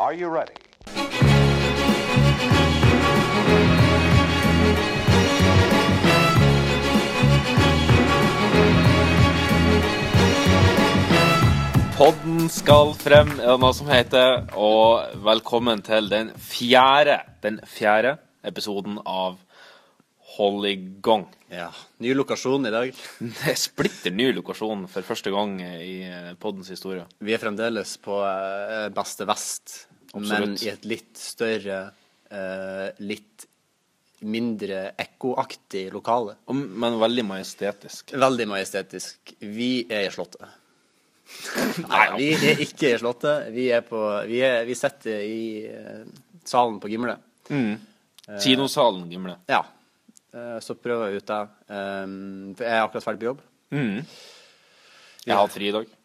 Are you ready? Podden skal frem, er det noe som heter. Og velkommen til den fjerde, den fjerde episoden av Hold i gang. Ja. Ny lokasjon i dag. Det er splitter ny lokasjon for første gang i eh, poddens historie. Vi er fremdeles på eh, beste vest, men i et litt større, eh, litt mindre ekkoaktig lokale. Men veldig majestetisk. Veldig majestetisk. Vi er i Slottet. Nei, vi er ikke i Slottet. Vi, er på, vi, er, vi sitter i eh, salen på Gimle. Kinosalen Gimle. Ja. Eh, så prøver jeg ut det. For jeg er akkurat ferdig på jobb. Jeg har fri i dag.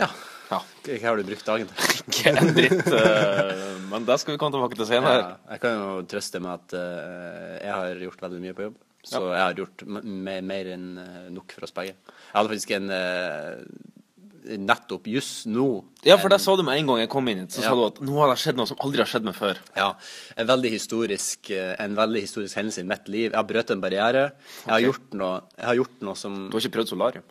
Ja. Ja. Hva har du brukt dagen til? Ikke en dritt, eh, men det skal vi komme tilbake til senere. Ja, jeg kan jo trøste med at eh, jeg har gjort veldig mye på jobb. Så jeg har gjort mer enn eh, nok for oss begge. Jeg hadde faktisk en nettopp just nå Ja, for det sa du med en gang jeg kom inn hit. Så Ja. sa du at nå har det skjedd noe som aldri har skjedd meg før. Ja, en veldig historisk, en veldig historisk hendelse i mitt liv. Jeg har brøt en barriere. Jeg har, gjort noe, jeg har gjort noe som Du har ikke prøvd solarium?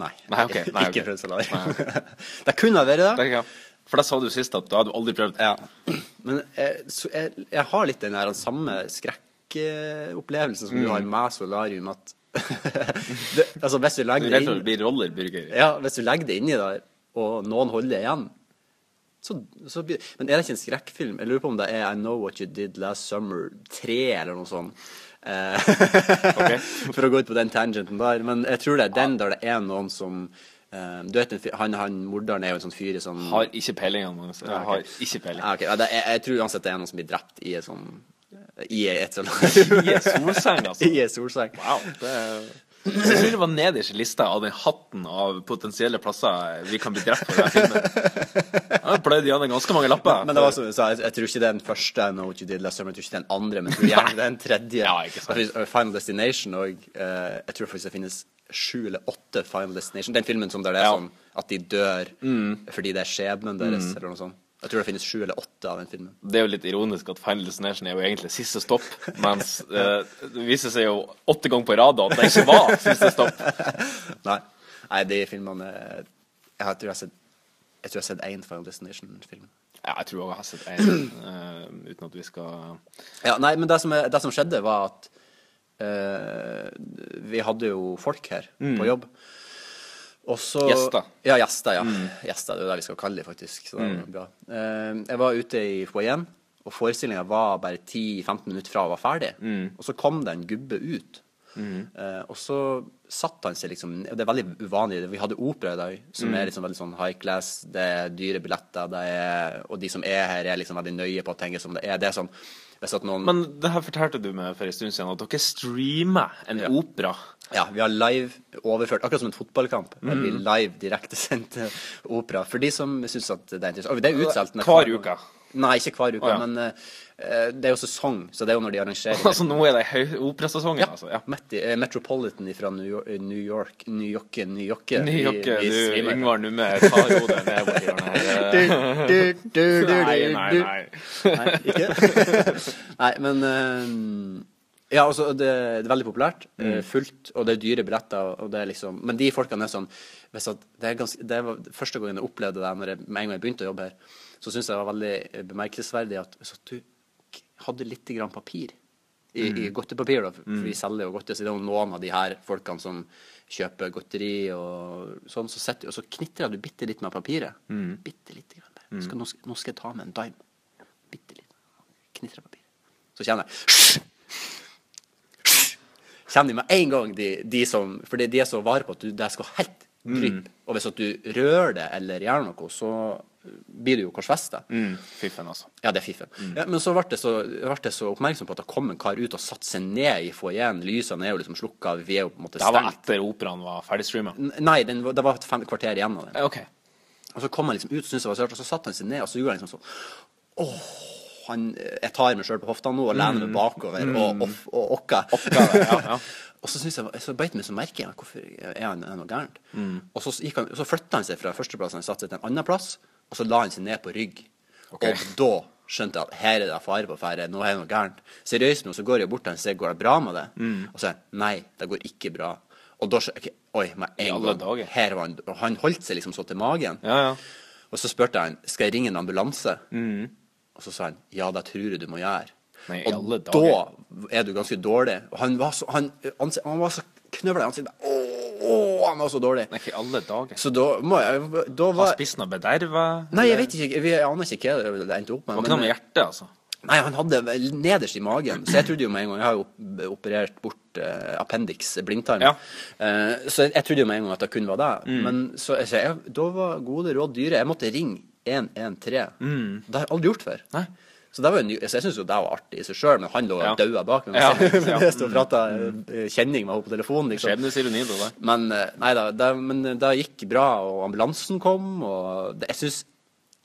Nei. Nei, okay. Nei, ikke ok. prøvd salat. det kunne ha vært det. Det, ja. For da sa du sist, at du hadde aldri prøvd. Ja. Men jeg, så jeg, jeg har litt den der samme skrekkopplevelsen som du har med solarium, at det, Altså, hvis du er legger det inn bli rollerburger? Ja, hvis du legger det inni der, og noen holder det igjen så, så blir, Men er det ikke en skrekkfilm? Jeg lurer på om det er I Know What You Did Last Summer 3, eller noe sånt. Eh, For å gå ut på den tangenten der. Men jeg tror det er den der det er noen som Uh, Du vet, han, han morderen er jo en sånn fyr i sånn Har ikke peiling. Magnus. Jeg Ja, okay. ikke peiling. Ja, ok. Ja, det, jeg, jeg tror uansett det er noen som blir drept i et sånn I et sånt I en solseng, altså. I en solseng. Wow. Det er... Jeg tror det var nederst i lista av den hatten av potensielle plasser vi kan bli drept på. Jeg har de hadde ganske mange lapper. Men det var som du sa, jeg, jeg tror ikke det er den første I Know What You Did Last Summer, jeg tror ikke det er den andre, men jeg tror gjerne det er den tredje. Ja, ikke sant. Final Destination og eh, jeg tror faktisk det finnes sju eller åtte Final Destination. Den filmen som der det er Ja. sånn at de dør fordi det er skjebnen deres, eller noe sånt. Jeg tror det finnes sju eller åtte av den filmen. Det er jo litt ironisk at Final Destination er jo egentlig siste stopp, mens eh, det viser seg jo åtte ganger på rad at det ikke var siste stopp. Nei, Nei de filmene Jeg, har- tror jeg har sett jeg tror jeg har sett én Final Destination-film. Ja, jeg tror jeg har sett en, uh, uten at vi skal Ja, nei, men det som, er, det som skjedde, var at uh, vi hadde jo folk her på jobb. Og så Gjester. Ja, gjester. ja. Gjester, Det er det vi skal kalle dem, faktisk. Så det var bra. Eh, jeg var ute i foajeen, og forestillinga var bare 10-15 minutter fra å være ferdig. Og så kom det en gubbe ut. Eh, og så satt han seg liksom og Det er veldig uvanlig. Vi hadde opera i dag, som er liksom veldig sånn high class. Det er dyre billetter, det er, og de som er her, er liksom veldig nøye på å tenke som det er. Det er sånn noen Men det her fortalte du meg for en stund siden, at dere streamer en Ja. opera. Ja, vi har live overført, akkurat som en fotballkamp. Mm. Vi live direktesendt opera. For de som syns at det er interessant. Og det er utsolgt. Hver uke? Nei, ikke hver uke, oh, ja. men uh, det er jo sesong, så det er jo når de arrangerer. Altså, nå er det operasesongen, ja, altså. Ja. I eh, Metropolitan fra New York, New York New York, New York Ny jakke, vi- vi du. Yngvar Numme, ta hodet ned borti hjørnet her. Nei, nei, nei. Nei, ikke? Nei, men uh, Ja, altså, det, det er veldig populært. Mm. fullt, og det er dyre billetter. Og det er liksom, men de folkene er sånn hvis at det, er ganske, det var første gangen jeg opplevde det når jeg, med en gang jeg begynte å jobbe her, så syns jeg det var veldig eh, bemerkelsesverdig at at du hadde litt grann papir i, i godtepapir, da, for mm. vi selger jo godteri, så det er noen av de her folkene som kjøper godteri og sånn, så, setter, og så knitrer du bitte litt med papiret. Bitte lite grann Mm. Skal, nå, nå skal jeg ta med en dime. Bitte litt. Knitrer papiret. Så kjenner jeg Kjenner de med en gang, de, de som For de er så vare på at du, det skal helt dryppe. Og hvis at du rører det eller gjør noe, så blir du jo korsfesta. Mm, fiffen, altså. Ja, det er fiffen. Ja, men så ble så, ble jeg så oppmerksom på at det kom en kar ut og satte seg ned i foajeen. Lysene er jo liksom slukka, vi er jo på en måte Det var stengt. etter operaen var ferdigstreama. N- Nei, den, det var et fem kvarter igjen av den. OK. Og så kom han liksom ut, syntes det var sørt, og så satte han seg ned, og så gjorde han liksom sånn Åh, han, jeg tar meg sjøl på hofta nå og lener meg bakover og, og, og okka. ja, ja. Og så jeg, så beit meg så merke i hvorfor er han er noe gærent. Og så, han, så flytta han seg fra førsteplass han satte seg til en annen plass, og så la han seg ned på rygg. Okay. Og da skjønte jeg at her er det fare på ferde. Nå er det noe gærent. Seriøst nå, så går jeg bort til han og sier går det bra med det. Mm. Og så sier han nei, det går ikke bra. Og da jeg Oi, med en gang. dager. Her var han, og han holdt seg liksom så til magen. Ja, ja. Og så spurte jeg han skal jeg ringe en ambulanse. Og så sa han ja, det tror jeg du må gjøre. Mm. Nei, og da er du ganske dårlig. Han var så, han, ansi- han var så knøvla i ansiktet. Åh, han var så dårlig. Nei, ikke alle dager. Så da må jeg Da Har Han spist noe bederva? Nei, jeg vet ikke. Vi aner ikke hva det endte opp Det med. var ikke noe med hjertet, altså. Nei, han hadde nederst i magen. Så jeg trodde jo med en gang Jeg har jo operert bort uh, appendix, blindtarm. Ja. Uh, så jeg, jeg trodde jo med en gang at det kun var det. Men så, så jeg, da var gode råd dyre. Jeg måtte ringe 113. Det har jeg aldri gjort før. Nei. Så, det var så jeg syns jo det var artig i seg sjøl, men han lå Ja. daua bak meg. Ja, ja. jeg stod og prata eh, kjenning med henne på telefonen. Liksom. Skjebnesironi, der. Men eh, nei da, det, men det gikk bra, og ambulansen kom, og det, jeg syns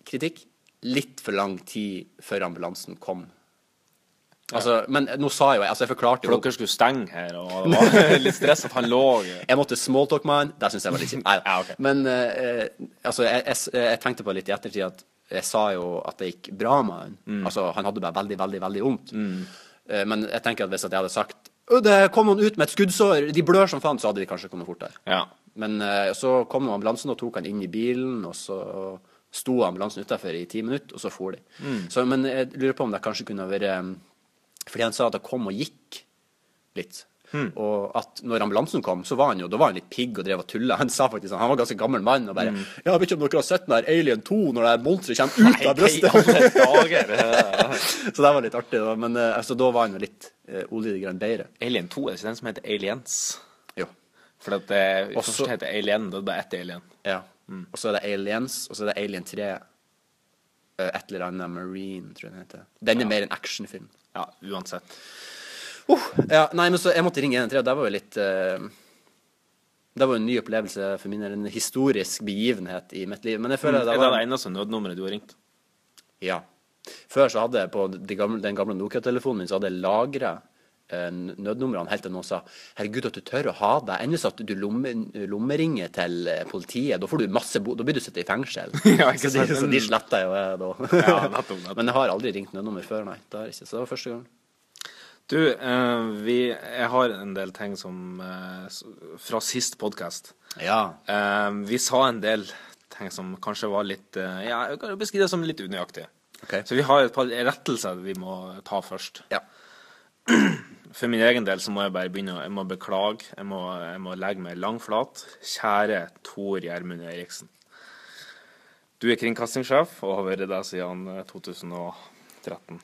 kritikk litt for lang tid før ambulansen kom. Altså, men nå sa jeg jo Altså, jeg forklarte For jo dere skulle stenge her, og det var litt stress at han lå Jeg måtte smalltalk med han. Det syns jeg var litt kjipt. Ja, ok. Men uh, altså, jeg, jeg, jeg tenkte på litt i ettertid at jeg sa jo at det gikk bra med han. Mm. Altså, han hadde bare veldig, veldig, veldig vondt. Eh, men jeg tenker at hvis at jeg hadde sagt «Å, det kom noen ut med et skuddsår, de blør som faen, så hadde de kanskje kommet fortere. Ja. Men eh, så kom ambulansen og tok han inn i bilen, og så sto ambulansen utafor i ti minutter, og så for de. Så, men jeg lurer på om det kanskje kunne vært eh, Fordi han sa at det kom og gikk litt. Og at når ambulansen kom, så var han jo da var han litt pigg og drev og tulla. Han sa faktisk sånn, han var ganske gammel mann og bare Ja, jeg vet ikke om dere har sett den der Alien 2 når det monsteret kommer ut av brystet? Så det var litt artig. Da. Men eh, altså, da var han jo litt uh, olje grann bedre. Alien 2 er ikke den som heter Aliens? Jo. For at det Også- først heter Alien, det er bare ett alien. Ja. Og så er det Aliens, og så er det Alien 3. eh, Et eller annet Marine, tror jeg den heter. Den er mer en actionfilm. Ja, uansett. Uh, ja, nei, men så jeg måtte ringe 113, og det var jo litt uh, Det var jo en ny opplevelse for min del. En historisk begivenhet i mitt liv. Men jeg føler Er det var Er det eneste nødnummeret du har ringt? Ja. Før så hadde jeg på de gamle, den gamle Nokia-telefonen min så hadde jeg lagra eh, nødnumrene helt til noen sa 'Herregud, at du tør å ha det'. Endelig hvis at du lomme, lommeringer til eh, politiet. Da får du masse bo... Da blir du sittet i fengsel. Ja, så, de, så de sletter jo jeg da. Ja, nettopp, nettopp. Men jeg har aldri ringt nødnummer før, nei. Det har jeg ikke. Så det var første gang. Du, eh, vi, jeg har en del ting som eh, Fra sist podkast. Ja. Eh, vi sa en del ting som kanskje var litt Ja, jeg kan beskrive det som litt unøyaktig. Ok. Så vi har et par rettelser vi må ta først. Ja. For min egen del så må jeg bare begynne Jeg må beklage. Jeg må, jeg må legge meg langflat. Kjære Tor Gjermund Eriksen. Du er kringkastingssjef og har vært det siden eh, 2013.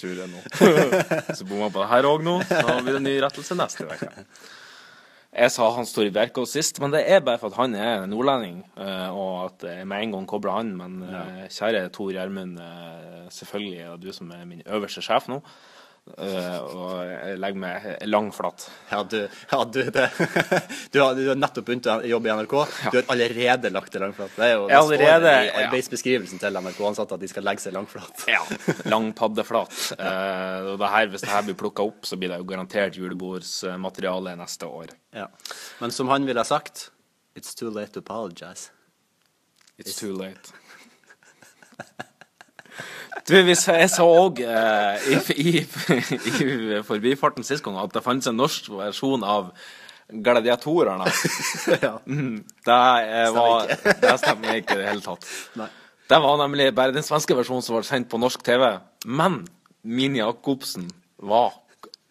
Tror det nå. Så bomma på det her òg nå. Så blir det ny rettelse neste uke. Jeg sa han står i Bjerkås sist, men det er bare for at han er nordlending, eh, og at jeg med en gang kobler han. Men eh, kjære Tor Gjermund, eh, selvfølgelig er det du som er min øverste sjef nå. Eh, og jeg legger meg langflat. Ja, du, ja, du, det, du, har, du har nettopp begynt å jobbe i NRK. Du har allerede lagt deg langflat. Det er jo det allerede- står i ja. arbeidsbeskrivelsen til NRK-ansatte at de skal legge seg langflat. Ja. Lang paddeflat. Eh, og det her, hvis det her blir plukka opp, så blir det jo garantert julebordsmateriale neste år. Ja. Men som han ville ha sagt It's too late to apologize. It's too late. Du, hvis jeg så òg eh, i, i, i forbifarten sist gang at det fantes en norsk versjon av Gladiatorene. ja. Mm, Det, eh, var, det stemmer ikke i det hele tatt. Nei. Det var nemlig bare den svenske versjonen som var sendt på norsk TV. Men Min Jacobsen var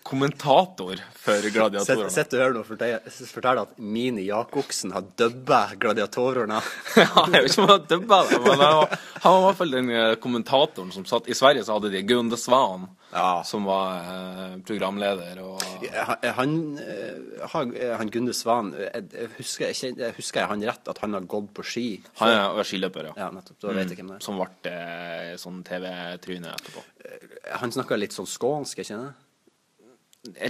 kommentator for Gladiatorene. Sett du her nå, og forteller at Mini Jacobsen har dubba gladiatorene. Ja, jeg vet ikke om han dubba det, men han var, han var i hvert fall den eh, kommentatoren som satt I Sverige så hadde de Gunde Svan, Ja. som var eh, programleder. Og, Han, han, eh, han, Gunde Svan jeg, husker, jeg, jeg husker jeg han rett at han har gått på ski? han er skiløper, ja. Ja, nettopp. Da vet jeg hvem det er. Som ble eh, sånn TV-tryne etterpå. Han snakka litt sånn skånsk, jeg kjenner Jeg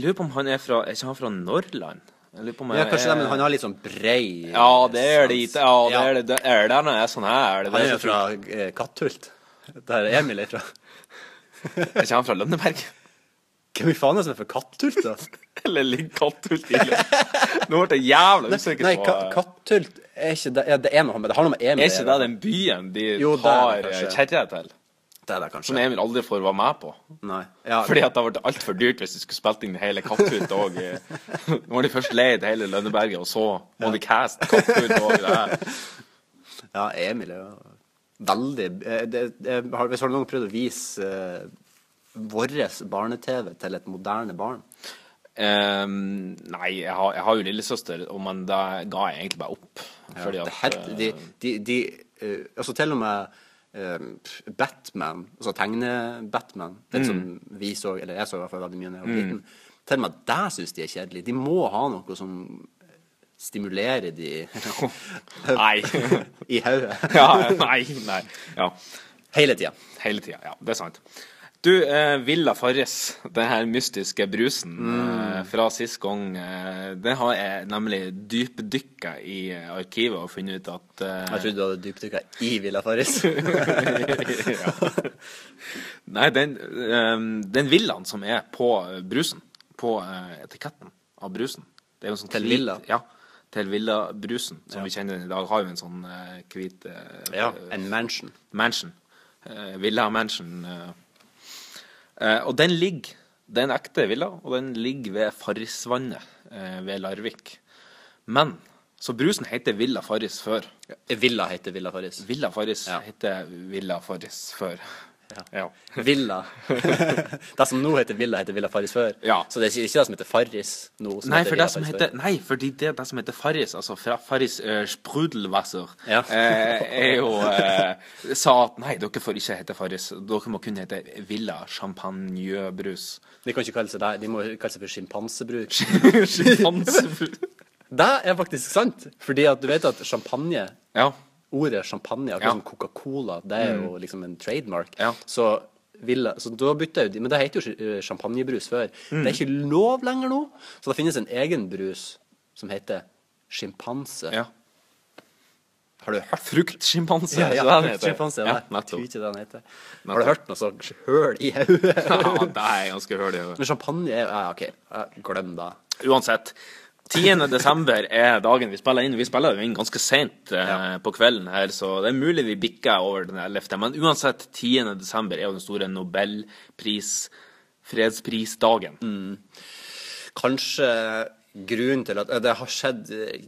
lurer på om han er fra Er ikke han fra Norrland? Jeg Ja, kanskje kanskje det, men han har litt sånn brei Ja, det er det. Ja, det Ja. er det. Det er det når er sånn her. Det Han er er jo fra eh, Katthult. Der Emil er fra. Er ikke han fra Lønneberg? Hvem i faen er det som er fra Katthult, da? Eller ligger Katthult i Nå ble jeg jævla usikker Nei, på ka Katthult er ikke det, ja, det er noe med Det har noe med Emil Er ikke det den byen de Jo, det er tar det til? Det er det kanskje. Som Emil aldri får være med på. Nei. Ja, Fordi at det hadde vært altfor dyrt hvis du skulle spilt inn hele Katthut òg. Nå har de først leid hele Lønneberget, og så må de caste Katthut òg. ja, Emil er jo veldig eh, det, det, har, Hvis har du noen prøvd å vise uh, vår barne-TV til et moderne barn? Um, nei, jeg har, jeg har jo lillesøster, men da ga jeg egentlig bare opp. Det at het, de, eh, de, de uh, Altså til og med eh, Batman, altså tegne-Batman, den som vi så, eller jeg så i hvert fall veldig mye da jeg var liten, til og med der syns de er kjedelig. De må ha noe som stimulerer de Nei. i hodet. ja, nei, nei. Ja. Hele tida. Hele tida. Ja, det er sant. Du, eh, Villa Farris, den her mystiske brusen eh, fra sist gang, eh, den har jeg nemlig dypdykka i eh, arkivet og funnet ut at eh, Jeg trodde du hadde dypdykka i Villa Farris. ja. Nei, den, eh, den villaen som er på brusen, på etiketten av brusen Det er jo en sånn Til hvit- Villa? Ja. Til Villa-brusen, som vi kjenner den i dag, har jo en sånn hvit ja, en mansion. mansion. Villa Mansion. Eh. Og den ligger Det er en ekte villa, og den ligger ved Farrisvannet eh, ved Larvik. Men så brusen heter Villa Farris før. Villa heter Villa Farris. Villa Farris Ja. heter Villa Farris før. Ja. Villa. det som nå heter Villa, heter Villa Farris før. Ja. Så det er ikke det som heter Farris nå. Nei, for det som heter, nei, fordi det, det som heter Farris, altså Farris uh, Sprudelwasser, Ja. eh, er jo eh, Sa at nei, dere får ikke hete Farris. Dere må kun hete Villa Champagnebrus. De kan ikke kalle seg det. De må kalle seg for sjimpansebruk. Sjimpansebrus. det er faktisk sant. Fordi at du vet at champagne Ja. Ordet champagne, akkurat Ja. som Coca-Cola, det er jo liksom en trademark. Ja. Så, Villa, så da bytta jo Men det heter jo eh, champagnebrus før. Det er ikke lov lenger nå. Så det finnes en egen brus som heter sjimpanse. ja. Har du hørt Fruktsjimpanse. Ja, ja. Ja, nettopp. den heter. Har du hørt noe så høl i hodet? Ja, det er ganske høl i hodet. Men champagne er Ja, OK. Glem det. Uansett. 10. desember er dagen vi spiller inn. Vi spiller jo inn ganske sent eh, Ja. på kvelden her, så det er mulig vi bikker over den 11. Men uansett, 10. desember er jo den store nobelpris, fredsprisdagen. Kanskje grunnen til at Det har skjedd eh,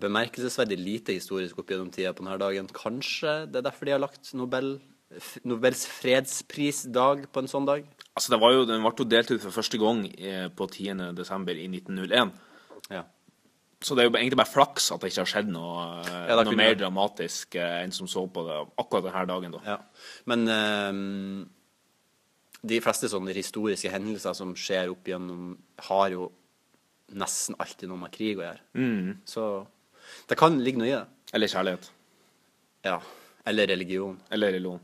bemerkelsesverdig lite historisk opp gjennom tida på denne dagen. Kanskje det er derfor de har lagt Nobel, Nobels fredsprisdag på en sånn dag? Altså, det var jo, Den ble jo delt ut for første gang eh, på 10. desember i 1901. Ja. Så det er jo egentlig bare flaks at det ikke har skjedd noe, Ja, noe mer jeg... dramatisk eh, enn som så på det akkurat denne dagen. da. ja. Men eh, de fleste sånne historiske hendelser som skjer opp igjennom, har jo nesten alltid noe med krig å gjøre. Mm. Så det kan ligge noe i det. Eller kjærlighet. Ja. Eller religion. Eller religion.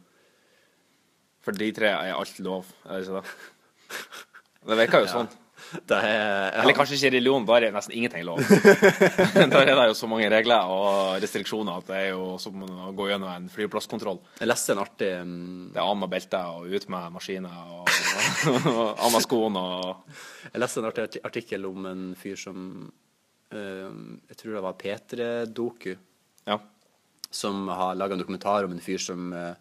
For de tre er alt lov, er det ikke det? Det virker jo sånn. Det er ja. Eller kanskje ikke religion, da er det nesten ingenting lov. da er det jo så mange regler og restriksjoner at det er jo som å gå gjennom en flyplasskontroll. Jeg leste en artig um, Det er av med beltet og ut med maskiner og, og av med skoene og Jeg leste en artig artikkel om en fyr som eh, Jeg tror det var P3 Doku, Ja. som har laga en dokumentar om en fyr som uh,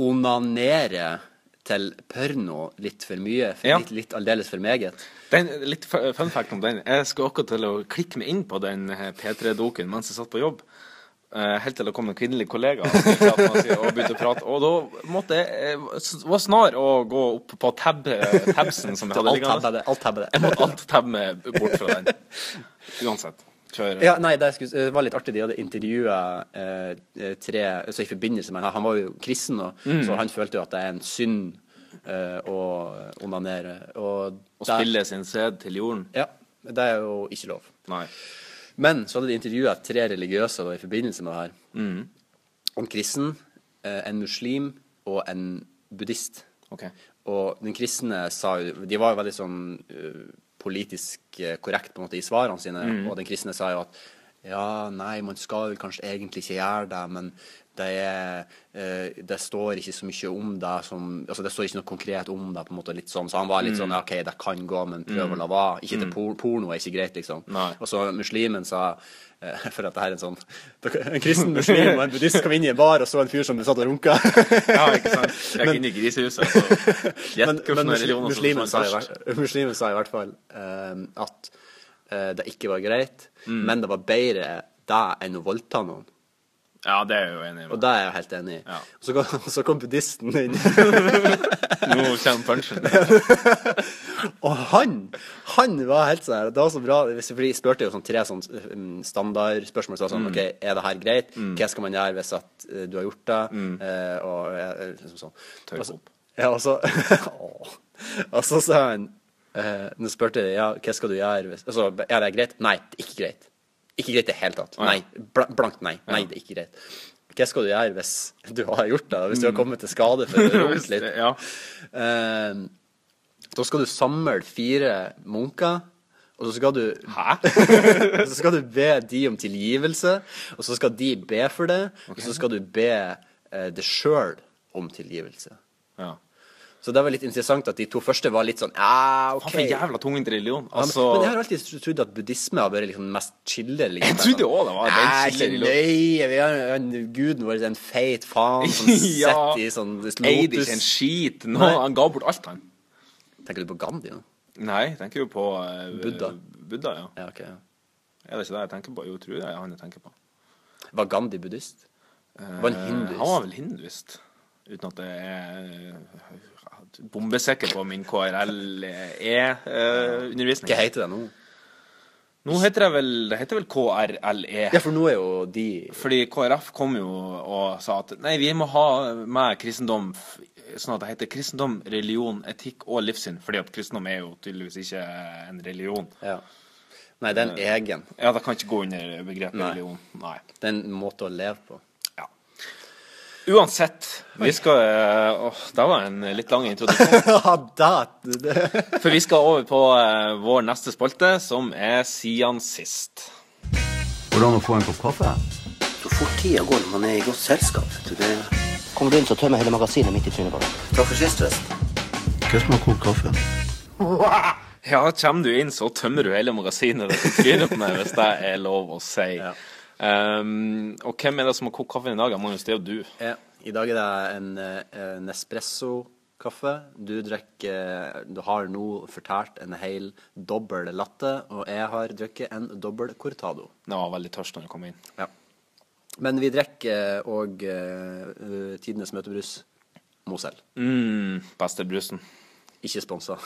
onanerer til porno litt for mye. For Ja. Litt, litt aldeles for meget. Den, litt fun fact om den. Jeg skulle akkurat til å klikke meg inn på den eh, P3-doken mens jeg satt på jobb. Eh, helt til det kom en kvinnelig kollega og begynte å prate, og begynte å prate. Og da måtte jeg jeg var snar å gå opp på tab, tabsen som jeg hadde Alt tabbe det. Jeg måtte alt tabbe meg bort fra den. Uansett. Ja, nei, det, skulle, det var litt artig. De hadde intervjua eh, tre altså i forbindelse med Han var jo kristen, og, Mm. så han følte jo at det er en synd eh, å onanere. Og, der- spille sin sæd til jorden. Ja. Det er jo ikke lov. Nei. Men så hadde de intervjua tre religiøse da, i forbindelse med det her. Mm. En kristen, eh, en muslim og en buddhist. OK. Og den kristne sa jo De var jo veldig sånn eh, politisk eh, korrekt på en måte i svarene sine, og den kristne sa jo at ja, nei, man skal kanskje egentlig ikke gjøre det, men det, er, eh, det står ikke så mye om det som Altså, det står ikke noe konkret om det, på en måte, litt sånn. Så han var litt Mm. sånn OK, det kan gå, men prøv å la være. Ikke til por porno er ikke greit, liksom. Nei. Og så muslimen sa eh, For at det her er en sånn En kristen muslim og en buddhist kom inn i en bar og så en fyr som satt og runka. Ja, ikke sant? Jeg gikk inn i grisehuset. så Gjett Men, hvilken men religion muslimen, sa i, hvert- muslimen sa i hvert fall eh, at det ikke var greit, Mm. men det var bedre det enn å voldta noen. Ja, det er jeg jo enig Og det er jeg helt enig i. Ja. Og så kom, så kom buddhisten inn, Nå kommer punchen. og han han var helt sånn Det var så bra. For de spurte jo sånn tre sånn um, standardspørsmål. Så sånn, mm. ok, Er det her greit? Hva skal man gjøre hvis at eh, du har gjort det? Eh, og eh, liksom sånn. Tørk opp. Ja, og så Og så sa han eh, Nå spurte jeg ja, hva skal du gjøre hvis altså, Er det greit? Nei, det er ikke greit. Ikke greit i det hele tatt. Nei. Bla, blankt nei. Nei, det er ikke greit. Hva skal du gjøre hvis du har gjort det? Hvis du har kommet til skade for å rope litt? Ja. Eh, da skal du samle fire munker, og så skal du Hæ? så skal du be de om tilgivelse, og så skal de be for det, og så skal du be eh, deg sjøl om tilgivelse. ja. Så det var litt interessant at de to første var litt sånn Ja, OK. Faen, jævla tungvint religion. Ja, men- Altså Men jeg har alltid trodd at buddhisme har vært liksom mest chille Liksom. Jeg trodde også det var den chille religionen. Vi har en guden vår, en feit faen som Ja. sitter i sånn Eide ikke en skit. No, han ga bort alt, han. Tenker du på Gandhi nå? Nei, jeg tenker jo på uh, Buddha. Buddha, ja. Ja, ok. ja. Er det ikke det jeg tenker på? Jo, tror jeg han jeg tenker på. Var Gandhi buddhist? Var han Eh, hinduist? Han var vel hinduist. Uten at det er bombesikker på min KRLE-undervisning. Hva heter det nå? Nå heter det vel Det heter vel KRLE. Ja, for nå er jo de Fordi KrF kom jo og sa at nei, vi må ha med kristendom sånn at det heter kristendom, religion, etikk og livssyn. Fordi at kristendom er jo tydeligvis ikke en religion. Ja. Nei, det er en egen. Ja, det kan ikke gå under begrepet Nei. religion. Nei. Det er en måte å leve på. Uansett, vi skal eh, Åh, det var en litt lang introduksjon. Ja, det, det. For vi skal over på eh, vår neste spalte, som er Sian sist. Hvordan å få en kopp kaffe? Så fort tida går når man er i godt selskap. du. Det... Kommer du inn, så tømmer hele magasinet midt i trynet på deg. Takk for sist, forresten. Hva som har kokt kaffe? Ja, kommer du inn, så tømmer du hele magasinet ditt i trynet på meg, hvis det er lov å si. Ja. Um, og hvem er det som har kokt kaffen i dag? Magnus, det er jo du. Ja, I dag er det en, eh, Nespresso-kaffe. Du drikker Du har nå fortært en hel dobbel latte, og jeg har drukket en dobbel cortado. Jeg var veldig tørst når jeg kom inn. Ja. Men vi drikker òg uh, tidenes møtebrus Mosell. Mm, beste brusen. Ikke sponsa.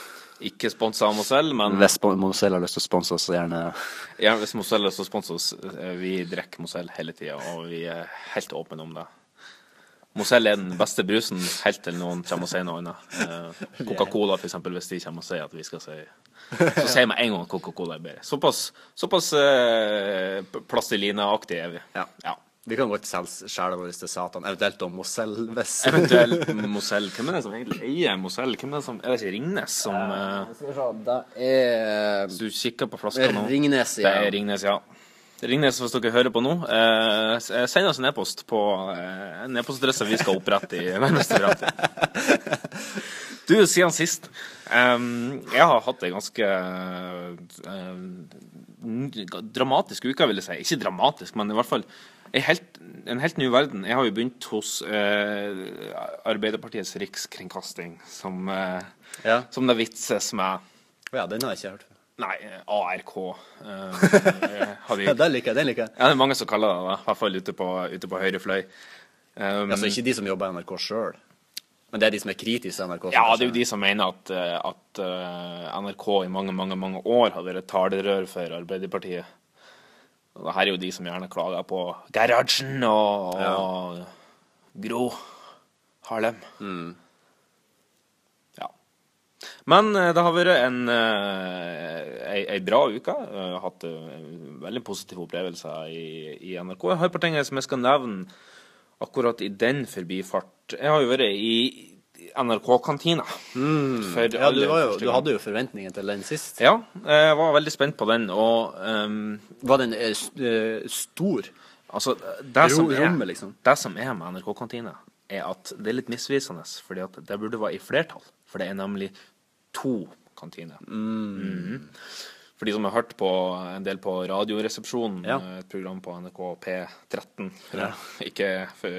Ikke sponsa av Mozell, men Hvis Mozell har lyst til å sponse oss, så gjerne ja, hvis Mozell har lyst til å sponse oss, eh, vi drikker Mozell hele tida, og vi er helt åpne om det. Mozell er den beste brusen helt til noen kommer og sier noe annet. Eh, Coca-Cola, eksempel, hvis de kommer og sier at vi skal si Så sier jeg med en gang at Coca-Cola er bedre. Såpass, såpass eh, er vi. Ja. Ja. Vi kan godt selge sjela vår til Satan, eventuelt om Mosell hvis Eventuelt Mosell. Hvem er det som egentlig eier Mosell? Hvem er det som Er det ikke Ringnes som uh, Skal vi se, det er Hvis du kikker på flaska nå Ringnes, Det er Ringnes, ja. Ringnes, hvis dere hører på nå, eh, s- send oss en e-post på eh, en e-postadresse vi skal opprette i nærmeste framtid. Du, siden sist um, Jeg har hatt ei ganske eh, dramatisk uke, vil jeg si. Ikke dramatisk, men i hvert fall helt, en helt ny verden. Jeg har jo begynt hos eh, Arbeiderpartiets rikskringkasting, som, eh, Ja. som det vitses med. ja, den har jeg ikke hørt før. Nei, ARK. eh, hadde Ja, den liker jeg. den liker jeg. Ja, det er mange som kaller det det, i hvert fall ute på, ute på høyre fløy. Um, Altså ikke de som jobber i NRK sjøl, men det er de som er kritiske til NRK. ja, det er jo de som mener at, eh, at eh, NRK i mange, mange mange år har vært talerør for Arbeiderpartiet. Og her er jo de som gjerne klager på Gerhardsen og, og Gro Harlem. Ja. Men eh, det har vært en, eh, ei, ei bra uke. Jeg har hatt eh, veldig positive opplevelser i, i NRK. Jeg har et par ting som jeg skal nevne akkurat i den forbifart. Jeg har jo vært i NRK-kantina. Mm. Ja, du, var jo, du hadde jo forventninger til den sist. Ja, jeg var veldig spent på den, og um, Var den eh, stor? altså det som, er, rommet, liksom. det som er med NRK-kantina, er at det er litt misvisende, fordi at det burde være i flertall. For det er nemlig to kantiner. Mhm. For de som har hørt på en del på Radioresepsjonen, Ja. eh, et program på NRK P13 ja. Ikke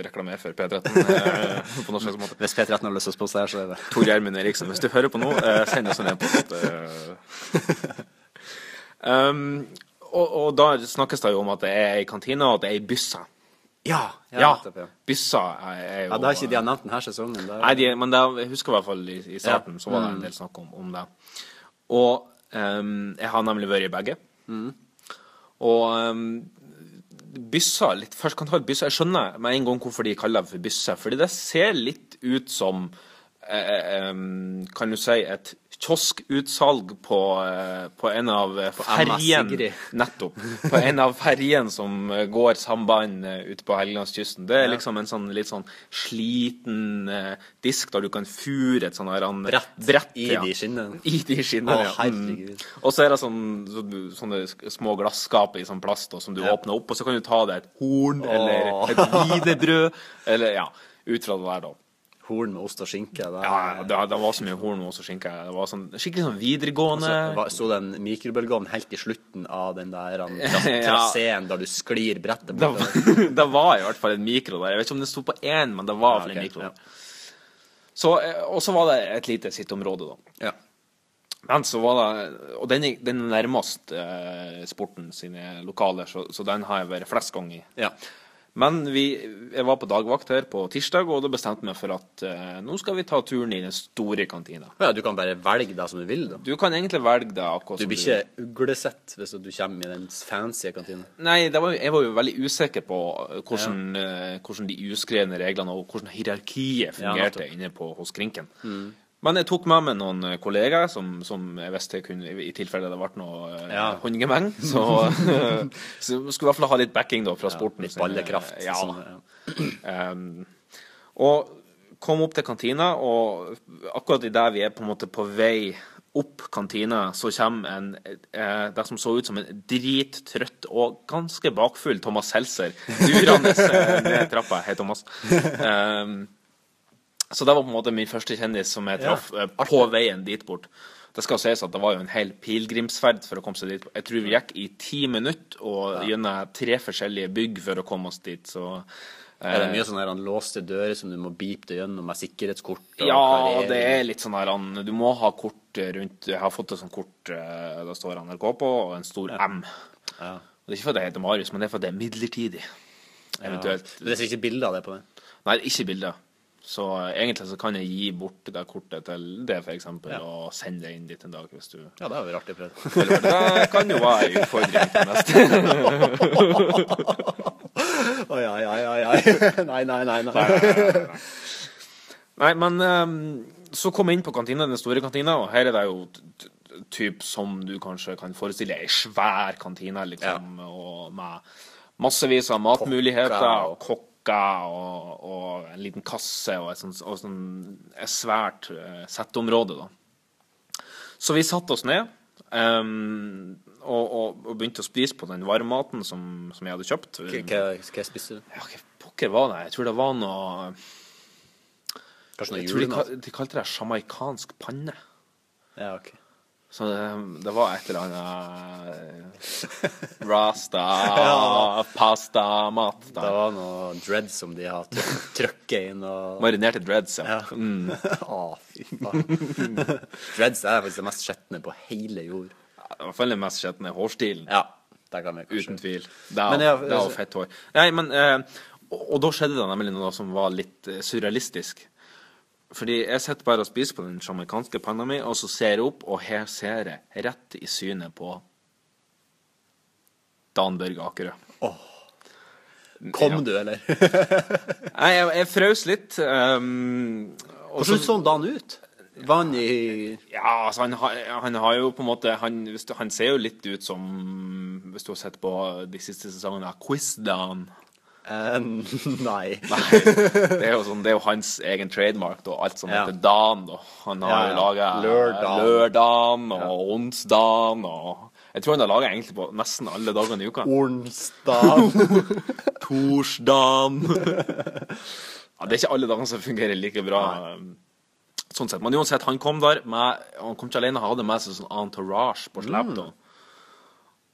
reklamer for P13 eh, på noen slags måte. Hvis P13 har lyst til å sponse her, så er det Tor Gjermund Eriksen, hvis du hører på nå, eh, send oss en e-post. um, og, og da snakkes det jo om at det er ei kantine, og at det er ei bysse. Ja! Ja, ja. byssa er, er jo ja, det har ikke de har nevnt denne sesongen. Er- Nei, de, men det, jeg husker i hvert fall i, i starten så var det en del snakk om, om det. Og ehm, jeg har nemlig vært i begge. Og um, bysser litt Først kan ta byssa. Jeg skjønner med en gang hvorfor de kaller det for bysse. Fordi det ser litt ut som eh, um, Kan du si et kioskutsalg på, eh, på en av eh, ferjene Nettopp. På en av ferjene som eh, går samband eh, ute på Helgelandskysten. Det er liksom en sånn litt sånn sliten eh, disk der du kan fure et sånn han- Brett i ja. de skinnene. I de skinnene, Å, ja. herregud. Mm. Og så er det sånn, så sånne små glasskap i sånn plast og som du åpner opp, og så kan du ta deg et horn eller et wienerbrød, eller ja, ut fra det der da. Horn med ost og skinke. Det, Ja, det, det var så mye horn med ost og skinke. Det var sånn, skikkelig sånn videregående. Så var- sto den mikrobølgeovnen helt i slutten av den der traseen tras- Ja. der du sklir brettet det bortover. var, det var i hvert fall en mikro der. Jeg vet ikke om det sto på én, men det var ja, okay, en mikro. ja. Så, eh, og så var det et lite sitteområde, da. Ja. Men så var det Og den den er nærmest eh, sporten sine lokaler, så, så den har jeg vært flest ganger i. ja. Men vi, jeg var på dagvakt her på tirsdag, og da bestemte meg for at eh, nå skal vi ta turen i den store kantina. ja, du kan bare velge deg som du vil, da. Du kan egentlig velge deg akkurat Du som blir ikke uglesett hvis du kommer i den fancy kantina. Nei, det var, jeg var jo veldig usikker på hvordan, eh, hvordan de uskrevne reglene og hvordan hierarkiet Ja, fungerte nettopp. inne på, hos Krinken. Men jeg tok med meg noen eh, kollegaer som, som jeg visste kunne, i tilfelle det ble noe eh, Ja. håndgemeng. Så, så skulle i hvert fall ha litt backing da fra sporten. Litt ballekraft. Ja. sånn, ja. Um, og kom opp til kantina, og akkurat idet vi er på en måte på vei opp kantina, så kommer en eh, det som så ut som en drittrøtt og ganske bakfull Thomas Seltzer durende ned trappa. Hei, Thomas. Um, så det var på en måte min første kjendis som jeg traff ja. på veien dit bort. Det skal sies at det var jo en hel pilegrimsferd for å komme seg dit. Jeg tror vi gikk i ti minutter og gjennom tre forskjellige bygg for å komme oss dit, så eh, Er det mye sånne her, låste dører som du må beepe deg gjennom med sikkerhetskort? og Ja, karriere. det er litt sånn her Du må ha kort rundt Jeg har fått et sånt kort eh, det står NRK på, og en stor M. Ja. Og det er ikke fordi jeg heter Marius, men det er fordi det er midlertidig. Eventuelt. Men det er ikke bilde av det på det? Nei, ikke bilder. Så eh, egentlig så kan jeg gi bort det kortet til det, eksempel, Ja. og sende det inn dit en dag, hvis du Ja, det hadde vært artig å prøve. Det kan jo være en utfordring til neste. Oi, oi, oi, oi. Nei, nei, nei. nei. Nei, men ehm, så kom jeg inn på kantina, den store kantina, og her er det jo typ som du kanskje kan forestille ei svær kantine, liksom, og med massevis av matmuligheter, og kokker, og, og en liten kasse, og et sånt, og sånn et svært uh, setteområde, da. Så vi satte oss ned, um, og, og, begynte å spise på den varmmaten som, som jeg hadde kjøpt. Hva- hva spiste du? Ja, hva pokker var det? Jeg tror det var noe Kanskje noe julemat? de, de kalte det sjamaikansk panne. Ja, ok. Så det, det var et eller annet Rasta, Rasta pasta-mat. Det var noe dreads som de har trøkket inn og Marinerte dreads, ja. Ja. Mm. ah, fy faen. Dreads er faktisk det mest skjetne på hele jord. I hvert fall den mest skjetne hårstilen. Ja, det kan jeg kanskje. Uten tvil. Det er, Men jeg, det er fett hår. Nei, men eh, og, og da skjedde det nemlig noe som var litt eh, surrealistisk. Fordi jeg sitter bare og spiser på den sjamaikanske panna mi, og så ser jeg opp, og her ser jeg rett i synet på Dan Børge Akerø. Kom Ja. du, eller? Nei, jeg, jeg frøs litt. Um, Hvordan så- så han ut? Var han i Ja, altså han, han har jo på en måte han, han ser jo litt ut som Hvis du har sett på de siste sesongene av Quiz-Dan. Eh, nei. Det er jo, sånn, det er jo hans egen trademark, da. Alt som Ja. heter Dan, da. Han har Ja, ja. laga Lørdan. Og onsdagen og Jeg tror han har laga egentlig på nesten alle dagene i uka. Onsdag. Torsdagen ja, Det er ikke alle dagene som fungerer like bra. Sånn sett. Men uansett, han kom der med Han kom ikke alene, han hadde med seg sånn entourage på slep. Mm.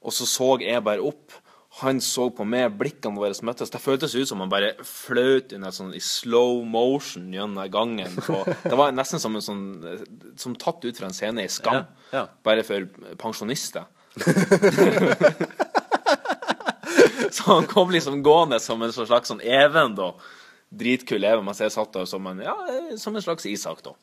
Og så så jeg bare opp. Han så på meg, blikkene våre møttes. Det føltes ut som han bare fløt inn sånn, i slow motion gjennom gangen. Og det var nesten som en sånn Som tatt ut fra en scene i Skam. Ja, ja. Bare for pensjonister. så han kom liksom gående som en slags sånn Even, da. Dritkul Even, Man ser satt der som en, ja, som en slags Isak, da.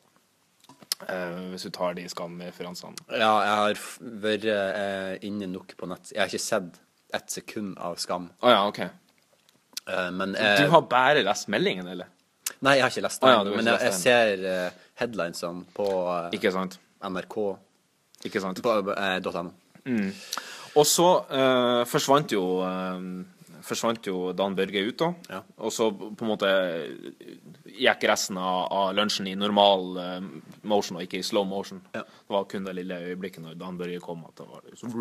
Uh, hvis du tar de Skam-referansene. Ja, jeg har vært uh, inne nok på nett. Jeg har ikke sett ett sekund av Skam. Å ja, OK. Eh, men eh, Du har bare lest meldingen, eller? Nei, jeg har ikke lest Å den. ja, du har men jeg, jeg lest ser eh, headlinesene på eh, Ikke sant? NRK Ikke sant? eh, .no. Og så eh, forsvant jo eh, Forsvant jo Dan Børge ut, da. Ja. Og så på en måte gikk resten av, av lunsjen i normal eh, motion og ikke i slow motion. Ja. Det var kun det lille øyeblikket når Dan Børge kom at det var liksom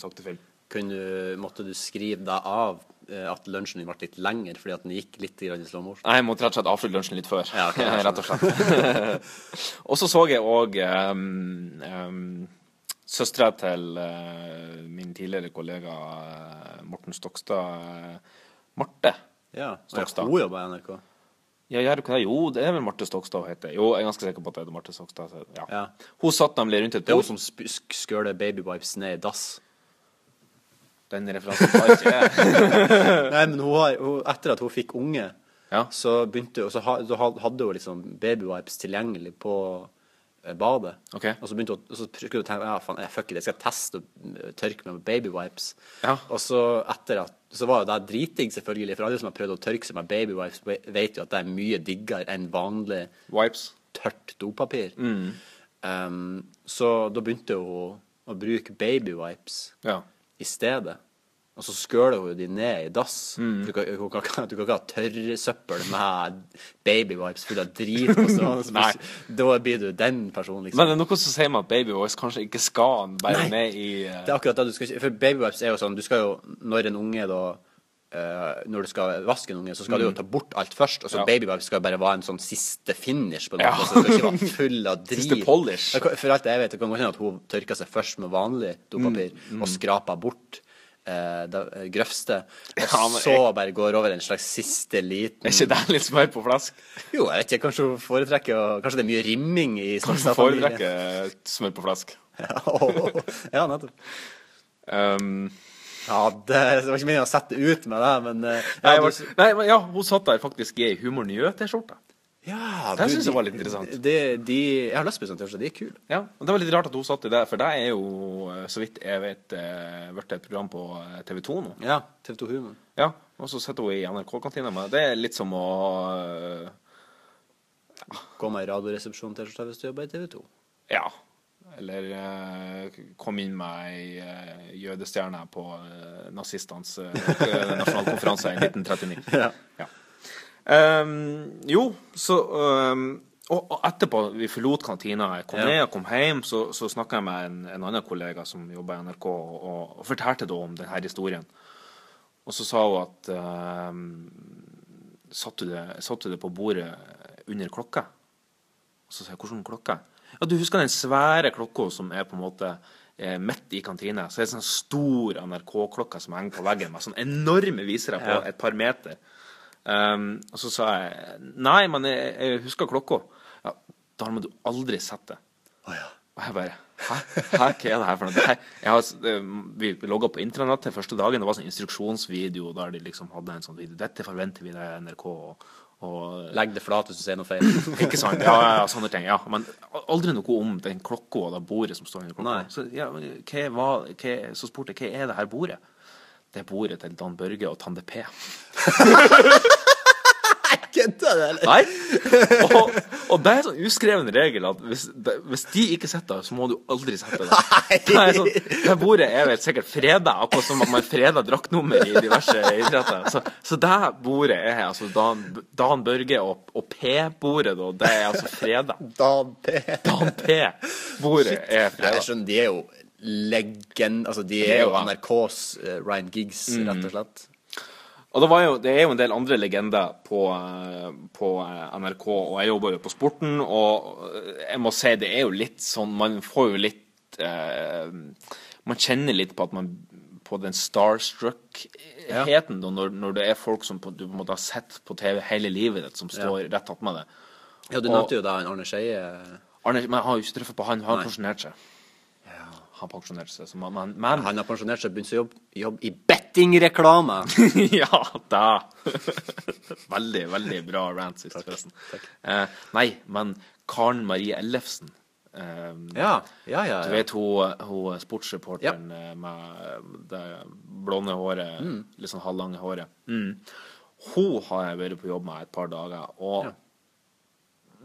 sakte film. Kunne du, måtte du skrive deg av eh, at lunsjen din ble litt lengre fordi at den gikk litt i slow motion? Nei, jeg måtte rett og slett avslutte lunsjen litt før. Ja, okay, rett og slett. og så så jeg òg um, um, søstera til uh, min tidligere kollega eh, Morten Stokstad, eh, Marte. Ja, Stokstad. Hun jobber i NRK. Ja, gjør ikke det? Jo, det er vel Marte Stokstad hun heter. Jo, jeg er ganske sikker på at det er Marte Stokstad. Ja. Ja. Hun satt nemlig rundt et bord Det er hun som skøler babywipes ned i dass. Den referansen tar ikke jeg. Nei, men hun har, hun, etter at hun fikk unge, Ja. så begynte hun Så ha- så hadde hun liksom babywipes tilgjengelig på eh, badet. Ok. Og så begynte hun og så skulle hun tenke ja, faen, jeg, fuck it, jeg skal teste å eh, tørke meg med babywipes. Ja. Og så etter at Så var jo det driting selvfølgelig, for alle som har prøvd å tørke seg med babywipes, ve- vet jo at det er mye diggere enn vanlig Wipes. tørt dopapir. Mm. Um, så da begynte hun å bruke babywipes Ja. I stedet. Og så skøler hun de ned i dass. Mm. Du, kan, du, kan, du kan ikke ha tørrsøppel med babywipes full av drit. på. Nei. Da blir du den personen, liksom. Men det er noe som sier meg at Baby Voice kanskje ikke skal være med i uh... Det er akkurat det du skal For babywipes er jo sånn Du skal jo Når en unge da Når du skal vaske en unge, så skal du jo ta bort alt først. Og så Mm. Ja. babywipes skal bare være en sånn siste finish. på en Ja. Så skal ikke være full av drit. Siste polish. For alt jeg vet, det kan godt hende at hun tørker seg først med vanlig dopapir Mm, og skraper bort eh, det eh, grøvste. Og Ja, jeg... så bare går over en slags siste liten Er ikke det litt smør på flask? Jo, jeg vet ikke. Kanskje hun foretrekker å- Kanskje det er mye rimming i Stokstad-familien. Foretrekker smør på flask. Ja, nettopp. Um, Ja, det, det var ikke meningen å sette ut med det, men ja, nei, var, du- nei, men ja, hun satt der faktisk i ei Humor Njø-T-skjorte. Ja, Det syns jeg var litt interessant. De, de, jeg har sånn T-skjorte. De er kule. Ja, og Det var litt rart at hun satt i det, for det er jo, eh, så vidt jeg vet, eh, blitt et program på eh, TV 2 nå. Ja. TV 2 Humor. Ja, Og så sitter hun i NRK-kantina med Det er litt som å eh, Gå med i Radioresepsjonen-T-skjorte hvis du jobber i TV 2. Ja. Eller eh, kom inn med ei eh, jødestjerne på uh, nazistenes eh, nasjonalkonferanse i 1939. Ja. Ja. Um, jo, så um, og, og etterpå vi forlot kantina, jeg kom Ja. ned og kom hjem, så, så snakka jeg med en, en annen kollega som jobba i NRK, og, og fortalte da om denne historien. Og så sa hun at ehm, satt, du det, satt du det på bordet under klokka? Og så sa jeg hvordan klokke? Ja, du husker den svære klokka som er på en måte eh, midt i kantina? Så er det sånn stor NRK-klokke som henger på veggen med sånn enorme visere på et par meter. Um, og så sa jeg nei, men jeg, jeg husker klokka. Ja, da må du aldri sette det. Oh, ja. Og jeg bare Hæ? Hæ? Hva er det her for noe? Her, jeg har, vi logga på intranettet første dagen. Det var sånn instruksjonsvideo der de liksom hadde en sånn video. Dette forventer vi deg NRK. Og, og Legg det flat hvis du sier noe feil. ikke sant? Ja, ja, ja, sånne ting. ja. Men aldri noe om den klokka og det bordet som står under klokka. Nei. Så, ja, men hva, var- hva, så spurte jeg hva er det her bordet? Det er bordet til Dan Børge og Tande P. Kødder du, eller? Nei. Og, og det er sånn uskreven regel at hvis, hvis de ikke sitter der, så må du aldri sette deg. Det er sånn, det bordet er vel sikkert freda, akkurat som at man freder draktnummer i diverse idretter. Så, så det bordet er altså Dan, Dan Børge og, og P-bordet, da. Det er altså freda. Dan P. Dan P-bordet er freda. jeg skjønner, de er jo legend... Altså, de er jo jo. NRKs uh, Ryan Giggs, rett og slett. Og det, var jo, det er jo en del andre legender på, eh, på eh, NRK, og jeg jobber jo på Sporten, og eh, jeg må si det er jo litt sånn Man får jo litt eh, Man kjenner litt på at man på den starstruck-heten ja. når, når det er folk som på, du på en måte har sett på TV hele livet ditt, som står rett attmed deg. Ja, du nevnte jo da Arne Skeie. Arne, men jeg har jo ikke truffet på han. Han har pensjonert seg. Han har pensjonert seg. Så man, men, men Han har pensjonert seg og begynt å jobbe, jobbe i bettingreklame. ja, da. veldig, veldig bra rant sist, forresten. Eh, nei, men Karen Marie Ellefsen eh, Ja, ja, ja. Du vet hun, hun sportsreporteren eh, med det blonde håret, Mm. litt sånn halvlange håret. Mm. Hun har jeg vært på jobb med et par dager, og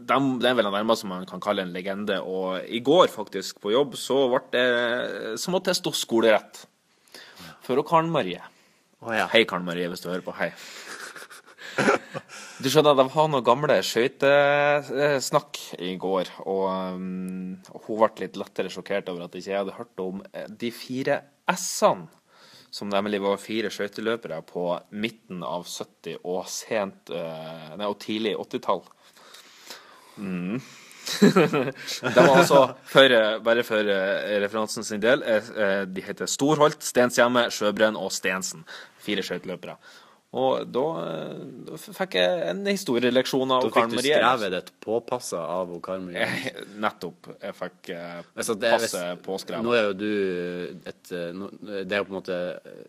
det er vel det nærmeste man kan kalle en legende. Og i går, faktisk, på jobb, så, det, så måtte jeg stå skolerett. For å Karen Marie. Oh, ja. Hei, Karen Marie, hvis du hører på. Hei. Du skjønner, de har noen gamle skøytesnakk i går, og um, hun ble litt lettere sjokkert over at ikke jeg hadde hørt om eh, de fire S-ene, som nemlig var fire skøyteløpere på midten av 70- og sent uh, nei, og tidlig 80-tall. Mm. de var altså, for, bare for eh, referansen sin del, eh, eh, de heter Storholt, Stenshjemme, Sjøbrønn og Stensen. Fire skøyteløpere. Og da, eh, da fikk jeg en historieleksjon av Da fikk du skrevet et påpassa av Karen Marie. Nettopp. Jeg fikk eh, Altså, det er- passe påskrevet. Nå er jo du et eh, nå- Det er jo på en måte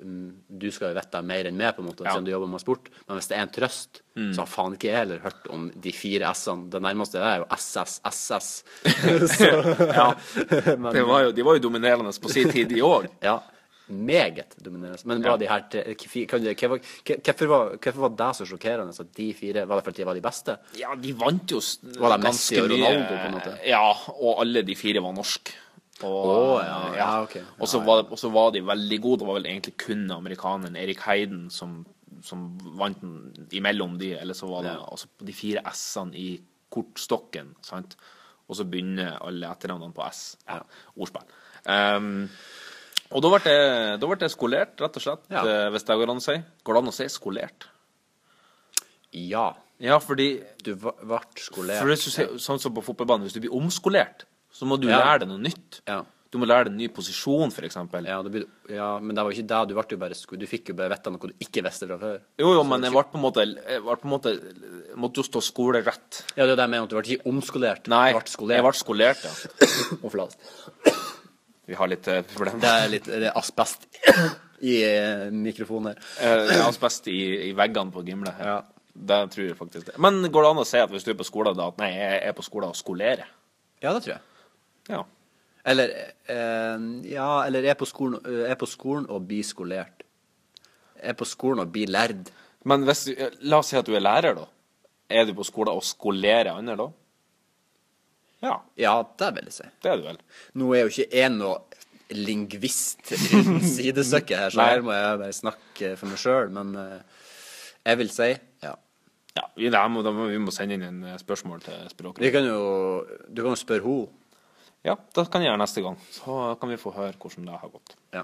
mm, Du skal jo vite mer enn meg, på en måte, Ja. siden du jobber med sport. Men hvis det er en trøst, Mm. så har faen ikke jeg heller hørt om de fire S-ene. Det nærmeste er jo SS, SS. så, Ja. men, Det var jo, de var jo dominerende på sin tid, de òg. ja. Meget dominerende. Men Ja. de her Hvorfor var, var det så sjokkerende at de fire Var det fordi de var de beste? Ja, de vant jo Var det ganske mye. Ronaldo, på en måte? Ja, og alle de fire var norske. Og, oh, ja, ja, ok. Og så var, var de veldig gode. Det var vel egentlig kun amerikaneren Erik Heiden som, som vant den imellom de, eller så var det Ja. altså de fire S-ene i kortstokken, sant? Og så begynner alle etternavnene på S. Ja, ordspill. Um, og da ble, jeg, da ble jeg skolert, rett og slett, Ja. eh, hvis det går an å si. Går det an å si skolert? Ja. Ja, fordi Du ble skolert. For du sånn som på fotballbanen, hvis du blir omskolert, så må du Ja. lære deg noe nytt. Ja. Du må lære deg en ny posisjon, f.eks. Ja, det ja, men det var jo ikke det. Du, ble jo bare, du fikk jo bare vite noe du ikke visste fra før. Jo, jo, men jeg ble på en måte, jeg på en måte måtte jo stå skolerett. Ja, det er det jeg mener, du ble ikke omskolert. Nei, du ble skolert. jeg ble skolert, ja. Vi har litt eh, problemer. Det er litt det er asbest i eh, mikrofonen her. Eh, asbest i, i veggene på Gimle. Ja. Det tror jeg faktisk det. Men går det an å si at hvis du er på skolen, da at nei, jeg er på skolen og skolerer? Ja, det tror jeg. Ja. Eller eh, Ja, eller er på skolen, er på skolen og blir skolert. Er på skolen og blir lærd. Men hvis la oss si at du er lærer, da. Er du på skolen og skolerer andre, da? Ja, Ja, det vil jeg si. det er det vel. Nå er jo ikke jeg noe lingvist uten sidestykke her, så her må jeg bare snakke for meg sjøl, men eh, jeg vil si ja. Ja, vi, må, vi må sende inn en eh, spørsmål til Vi kan jo Du kan jo spørre henne. Ja, det kan jeg gjøre neste gang. Så kan vi få høre hvordan det har gått. Ja.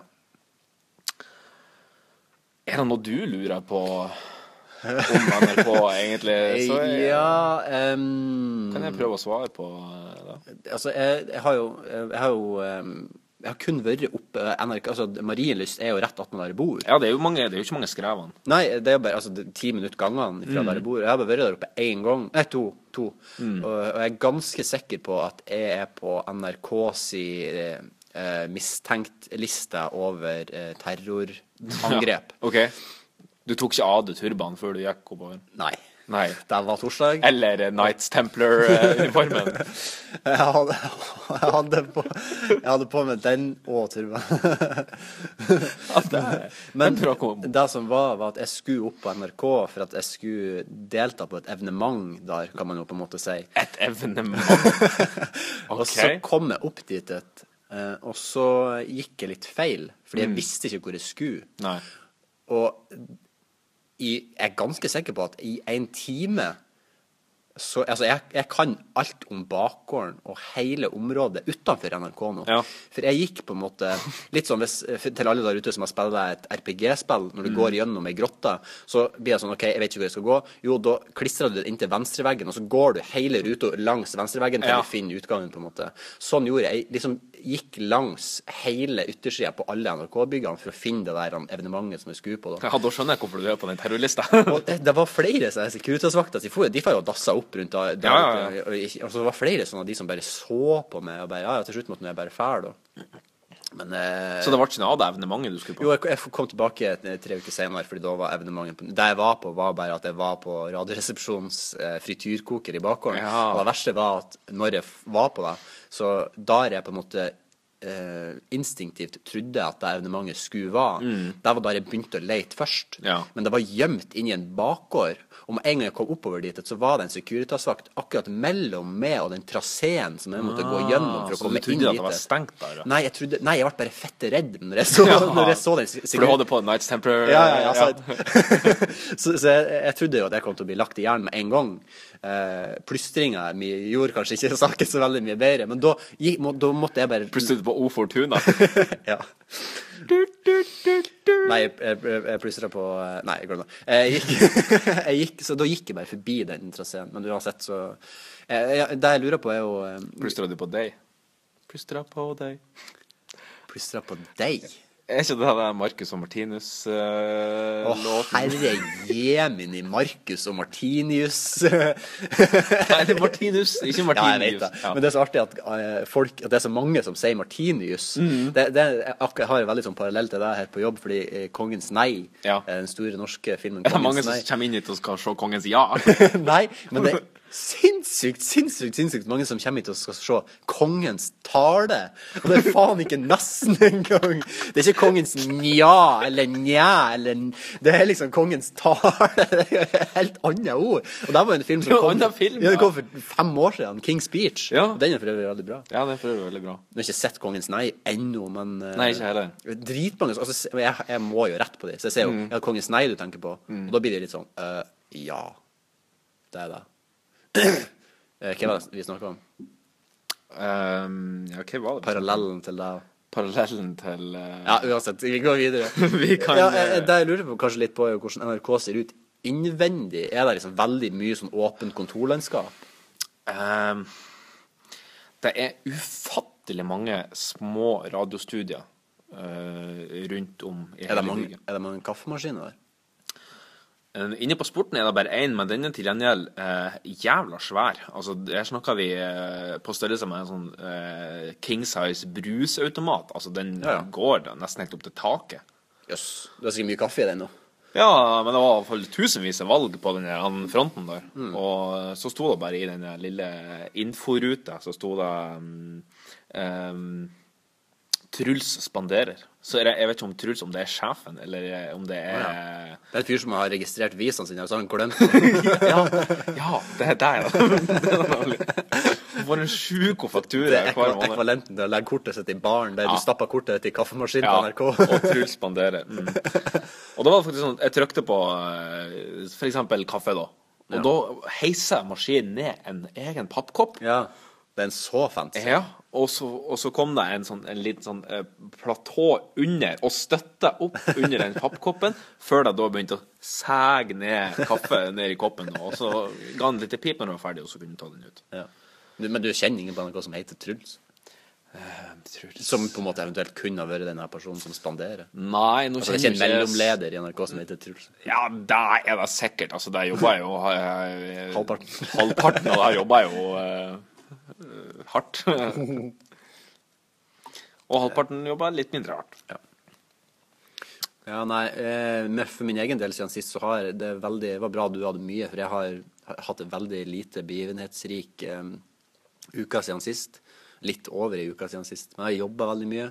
Er det noe du lurer på om NRK, egentlig? Så jeg, ja um, kan jeg prøve å svare på eh, det. Altså, jeg, jeg har jo Jeg har jo um, jeg har kun vært oppe NRK, altså Marienlyst er jo rett attmed der jeg bor. Ja, det er jo mange, det er jo ikke mange skrevene. Nei, det er bare altså, det er ti minutter gangene fra der jeg bor. Jeg har bare vært der oppe én gang. Nei, to. to. Og, og jeg er ganske sikker på at jeg er på NRKs si eh, mistenkt-liste over eh, terrorangrep. OK. Du tok ikke av deg turbanen før du gikk oppover? Nei. Nei. Det var torsdag. Eller eh, Knights Templar-uniformen. Jeg hadde, jeg hadde, på, jeg hadde på meg den og turbanen. Men det som var, var at jeg skulle opp på NRK for at jeg skulle delta på et evenement der, kan man jo på en måte si. Et evenement. Og så kom jeg opp dit, et, eh, og så gikk jeg litt feil, fordi Mm. jeg visste ikke hvor jeg skulle. Nei. Og i, jeg er ganske sikker på at i en time så, altså jeg, jeg kan alt om bakgården og hele området utenfor NRK nå. Ja. For jeg gikk på en måte Litt sånn hvis, til alle der ute som har spilt et RPG-spill, når du Mm. går gjennom ei grotte, så blir det sånn OK, jeg vet ikke hvor jeg skal gå. Jo, da klistrer du det inntil venstreveggen, og så går du hele ruta langs venstreveggen til Ja. du finner utgangen, på en måte. Sånn gjorde jeg. Jeg liksom gikk langs hele yttersida på alle NRK-byggene for å finne det der evenementet som jeg skulle på. da. Ja, da skjønner jeg hvorfor du er på den terrorlista. Det, det var flere Securitas-vakter. De de får jo dassa opp rundt da. da Ja, ja, ja. Og, og, og så det flere sånne av de som bare så på meg og bare Ja, ja, til slutt måtte jeg bare fære, da. Men eh, Så det ble ikke noe av det evenementet du skulle på? Jo, jeg, jeg kom tilbake tre uker senere, fordi da var evenementet på Det jeg var på, var bare at jeg var på Radioresepsjonens eh, frityrkoker i bakgården. Ja. Og det verste var at når jeg var på det, så der jeg på en måte eh, instinktivt trodde at det evenementet skulle være, det var da jeg begynte å lete først. Mm. Ja. Men det var gjemt inni en bakgård. Og med en gang jeg kom oppover dit, så var det en Securitas-vakt akkurat mellom meg og den traseen som jeg måtte gå gjennom for å komme inn dit. så du trodde at det var stengt der? Ja. Nei, jeg, trodde, nei, jeg ble bare fette redd når jeg så, Ja. når jeg så den For du hadde på Nights Temper? ja, ja, ja, så, så jeg, jeg trodde jo at jeg kom til å bli lagt i jern med en gang. Eh, Plystringa mi gjorde kanskje ikke saken så veldig mye bedre, men da, må, da måtte jeg bare Plutselig på O Fortuna. Ja. Nei, jeg, jeg, jeg plystra på eh, Nei, glem det. Jeg gikk, jeg gikk, så da gikk jeg bare forbi den traseen. Men uansett, så jeg, ja, Det jeg lurer på, er jo eh, Plystra du på deg? Plystra på deg. Plystra på deg? Er ikke det der Marcus og Martinus-låten? herre jemini, Marcus og Martinius. Nei, det er Martinus, ikke Ja, jeg Martinius. vet det. Ja. Men det er så artig at, eh, folk, at det er så mange som sier Martinius. Mm. Det, det, jeg har en veldig sånn parallell til det her på jobb, fordi eh, Kongens nei, Ja. eh, den store norske filmen Er det mange Kongens som kommer inn hit og skal se Kongens ja? Nei, men det er sinnssykt, sinnssykt, sinnssykt mange som kommer hit og skal se Kongens tale. Og det er faen ikke nesten engang. Det er ikke Kongens nja eller nja eller Det er liksom Kongens tale. Det er et helt annet ord. Og det var en film som jo kom, film, ja, ja. kom for fem år siden. King's Speech. Ja. Den er for øvrig veldig bra. Ja, den er for øvrig veldig bra. Jeg har ikke sett Kongens nei ennå, men eh, Nei, ikke heller. Dritmange altså, jeg, jeg må jo rett på det. Så jeg ser jo Mm. ja, Kongens nei du tenker på, og da blir det litt sånn uh, Ja, det er det. Eh, Hva var det vi snakka om? Um, ja, hva var det? Parallellen til det? Parallellen til uh... Ja, uansett, vi går videre. Vi kan, ja, eh, Det jeg lurer på kanskje litt på, er hvordan NRK ser ut innvendig. Er det liksom veldig mye sånn åpent kontorlandskap? Um, det er ufattelig mange små radiostudier uh, rundt om i Er hele mange, bygget. er det mange kaffemaskiner der? Eh, Inne på sporten er det bare én, men den er til gjengjeld eh, jævla svær. Altså, Her snakker vi eh, på størrelse med en sånn eh, king size brusautomat. Altså, den Ja, ja. går da nesten helt opp til taket. Jøss. Du har sikkert mye kaffe i den nå? Ja, men det var i hvert fall tusenvis av valg på den fronten der. Mm. Og så sto det bare i den lille inforuta, så sto det um, um, Truls spanderer. Så det, jeg vet ikke om Truls om det er sjefen, eller om det er Det er et fyr som har registrert visene sine, og så har han glemt. Ja, ja det er deg, da. For en sjuk faktura Det er hver måned. ekvivalenten til å legge kortet sitt i baren, der Ja. du stapper kortet ditt i kaffemaskinen Ja, på NRK. og Truls spanderer. Mm. Og da var det faktisk sånn jeg trykte på f.eks. for eksempel kaffe, da. Og Ja. da heiser maskinen ned en egen pappkopp. Ja, det er en så fancy. Ja, og så, og så kom det en, sånn, en liten sånn eh, platå under og støtta opp under den pappkoppen, før det da begynte å sæge ned kaffe ned i koppen. Og så ga han litt pip når den var ferdig, og så kunne du ta den ut. Ja. Du, men du kjenner ingen på NRK som heter Truls? Truls. Som på en måte eventuelt kunne ha vært denne personen som spanderer? Nei, nå Altså, det er ikke en kjenner jeg mellomleder i NRK som heter Truls? Ja, det er det sikkert. Altså, der jobber jeg jo eh, Halvparten. Halvparten av det jobber jeg jo eh, hardt. Og halvparten jobber litt mindre hardt. Ja, nei, eh, for min egen del siden sist så har det veldig Det var bra du hadde mye, for jeg har, har hatt en veldig lite begivenhetsrik um, uke siden sist. Litt over ei uke siden sist. Men jeg har jobba veldig mye.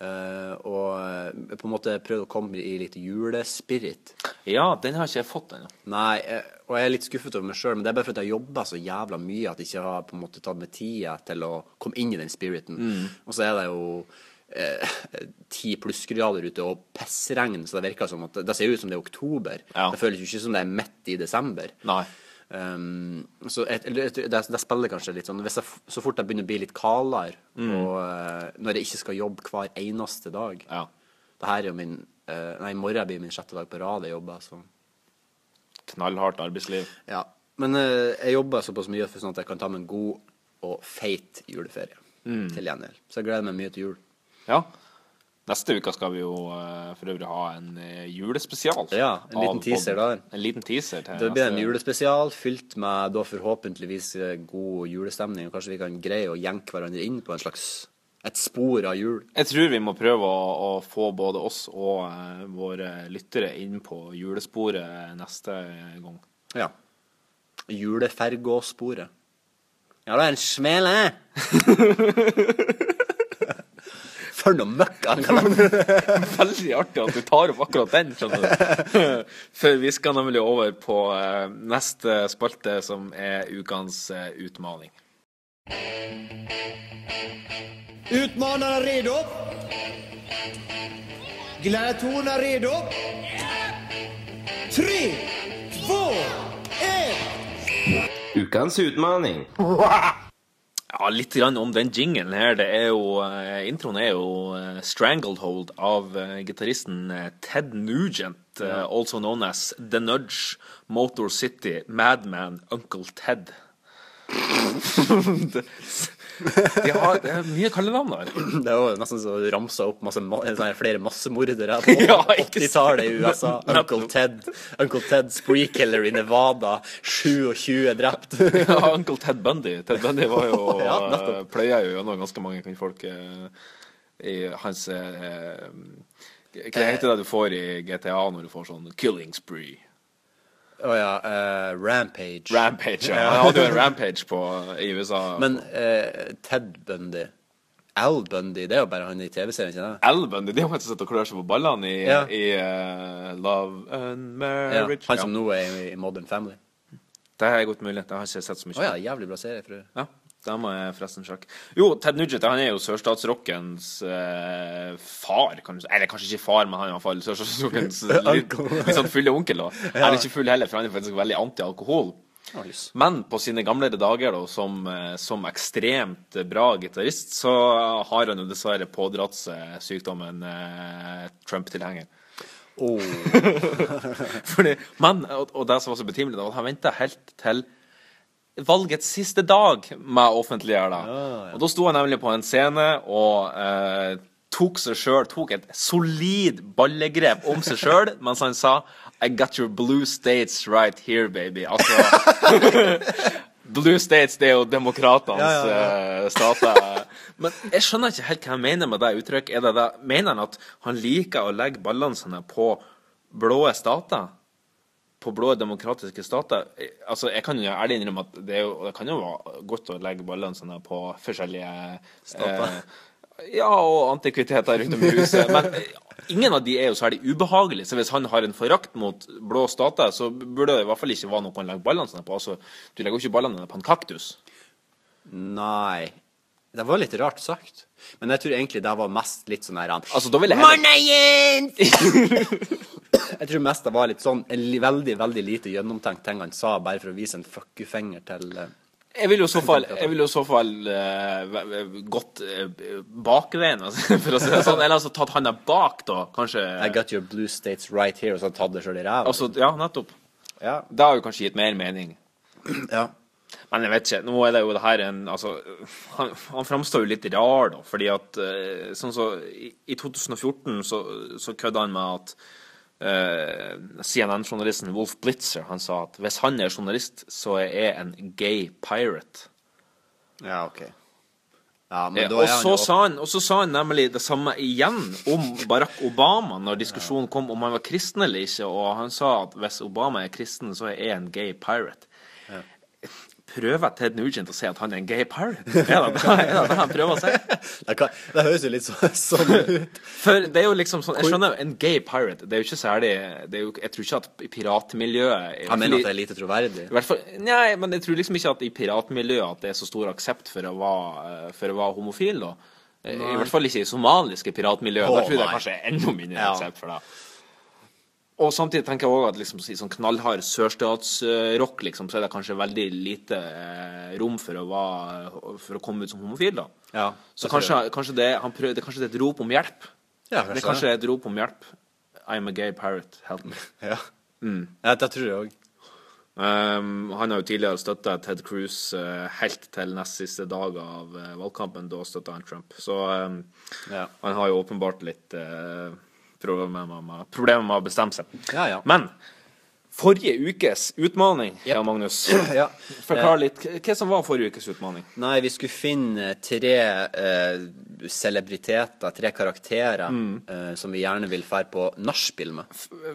Eh, og eh, på en måte prøvd å komme i litt julespirit. Ja, den har ikke jeg fått ennå. Nei, uh, og jeg er litt skuffet over meg sjøl, men det er bare fordi jeg har jobba så jævla mye at jeg ikke har på en måte tatt meg tida til å komme inn i den spiriten. Og så er det jo eh, ti plussgrader ute og pissregn, så det virker som at det ser ut som det er oktober. Ja. Det føles jo ikke som det er midt i desember. Nei. Um, så jeg, jeg, spiller kanskje litt sånn jeg, Så fort jeg begynner å bli litt kaldere, og uh, når jeg ikke skal jobbe hver eneste dag Ja. Det her er jo min uh, Nei, i morgen blir min sjette dag på rad jeg jobber, så Knallhardt arbeidsliv. Ja. Men uh, jeg jobber såpass mye for sånn at jeg kan ta meg en god og feit juleferie til gjengjeld. Så jeg gleder meg mye til jul. Ja. Neste uke skal vi jo eh, for øvrig ha en eh, julespesial. Ja, en liten teaser podden. der. En liten teaser til Det blir en julespesial fylt med da forhåpentligvis eh, god julestemning. Og kanskje vi kan greie å jenke hverandre inn på en slags et spor av jul. Jeg tror vi må prøve å, å få både oss og uh, våre lyttere inn på julesporet neste gang. Ja. Julefergåsporet. Ja, det er en smele! For noe møkk Veldig artig at du tar opp akkurat den, skjønner du. For vi skal nemlig over på eh, neste spalte, som er ukens eh, utmaning. Utmanarna redo? Gladiatorerna redo? Tre, två, ett! Ukens utmaning. Ja, litt grann om den jinglen her. Det er jo, eh, introen er jo eh, 'Stranglehold' av eh, gitaristen Ted Nugent, ja. also known as The Nudge, Motor City, Madman, Uncle Ted. de har, det er mye kallenavn der. Det er jo nesten så ramsa opp masse, ma- flere massemordere på Ja, 80-tallet i USA. Uncle Ted, Uncle Ted Spree Killer i Nevada. 27 drept. Ja, Uncle Ted Bundy. Ted Bundy var jo Ja, eh, pløya jo gjennom ganske mange kvinnfolk eh, i hans eh, Hva heter det du får i GTA når du får sånn killing spree? Å ja. Uh, Rampage. Rampage, ja. Han hadde jo en rampage på, i USA. Men uh, Ted Bundy Al Bundy, det er jo bare han i TV-serien, ikke sant? Al Bundy, det er jo han som sitter og klør seg på ballene i, Ja. i uh, Love and Marriage. Ja, han som nå er i, i Modern Family. Det er godt mulig. Det har jeg ikke sett så mye Å ja, jævlig bra serie. frue. Ja, det må jeg forresten sjekke. Jo, Ted Nugent han er jo sørstatsrockens eh, far, kan du. Eller kanskje ikke far, men han er iallfall sørstatsrockens litt, litt sånn fulle onkel. da. Han er ikke full heller, for han er faktisk veldig anti-alkohol. Men på sine gamlere dager da, som, eh, som ekstremt bra gitarist, så har han jo dessverre pådratt seg sykdommen eh, Trump-tilhenger. oh. Men, og, og det som var så betimelig, da, var at han venta helt til valgets siste dag med å offentliggjøre det. Og da sto han nemlig på en scene og eh, tok seg selv, tok et solid ballegrep om seg sjøl mens han sa I got your blue states right here, baby. Altså Blue states, det er jo demokratenes eh, stater. Men jeg skjønner ikke helt hva han mener med det uttrykket. Er det det? Mener han at han liker å legge ballene sine på blå stater? På blå demokratiske stater? Altså, jeg kan jo ærlig innrømme at det, jo, det kan jo være godt å legge ballene sine på forskjellige Stater. Eh, ja, og antikviteter rundt om i huset. Men ingen av de er jo særlig ubehagelige. Så hvis han har en forakt mot blå stater, så burde det i hvert fall ikke være noe han legger ballene sine på. Altså, du legger jo ikke ballene dine på en kaktus. Nei. Det var litt rart sagt. Men jeg tror egentlig det var mest litt sånn her Altså, da vil jeg heller Jeg tror mest det var litt sånn en veldig, veldig lite gjennomtenkt ting han sa, bare for å vise en fuck you-finger til eh, Jeg vil jo i så fall, i så fall eh, v- v- gått uh, bakveien, altså, for å si det sånn. Eller altså tatt handa bak, da, kanskje. I got your blue states right here, og så tatt det sjøl i ræva. Altså, ja, nettopp. ja. Det har jo kanskje gitt mer mening. ja. Men jeg vet ikke. Nå er det jo det her en Altså, han, han framstår jo litt rar, da. Fordi at eh, sånn så I, i 2014 så, så kødda han med at uh, CNN-journalisten Wolf Blitzer han sa at hvis han er journalist, så er jeg en gay pirate. Ja, OK. Ja, Eh, og, han så sa han, og så sa han nemlig det samme igjen om Barack Obama når diskusjonen kom om han var kristen eller ikke, og han sa at hvis Obama er kristen, så er jeg en gay pirate. Prøver Ted Nugent å si at han er en gay pirate? Er det det, er det, det han prøver å si? Det, kan, det høres jo litt så, sånn ut. For det er jo liksom sånn Jeg skjønner jo, en gay pirate Det er jo ikke særlig det jo, Jeg tror ikke at i piratmiljøet Han mener at det er lite troverdig. i hvert fall, nei, men jeg tror liksom ikke at i piratmiljøet at det er så stor aksept for å være, eh, for å være homofil. da. Nei. I hvert fall ikke i somaliske piratmiljøer. Oh, da tror jeg det kanskje er enda mindre aksept for det. Og samtidig tenker jeg også at liksom, i sånn knallhard sørstatsrock liksom, så er det kanskje veldig lite eh, rom for å, være, for å komme ut som homofil. da. Ja, Så kanskje, kanskje, det, han prøver, det, kanskje det er et rop om hjelp. Ja, det er kanskje et rop om hjelp. I'm a gay parrot, help me. Ja. Mm. ja, det tror jeg òg. Um, han har jo tidligere støtta Ted Cruz uh, helt til nest siste dag av uh, valgkampen. Da støtta han Trump. Så um, Ja. han har jo åpenbart litt uh, problemer med å bestemme seg. Ja, ja. Men forrige ukes utfordring, ja, Magnus Ja. Forklar litt. Hva som var forrige ukes utfordring? Nei, vi skulle finne tre eh, celebriteter, tre karakterer, Mm. eh, som vi gjerne vil fære på nachspiel med.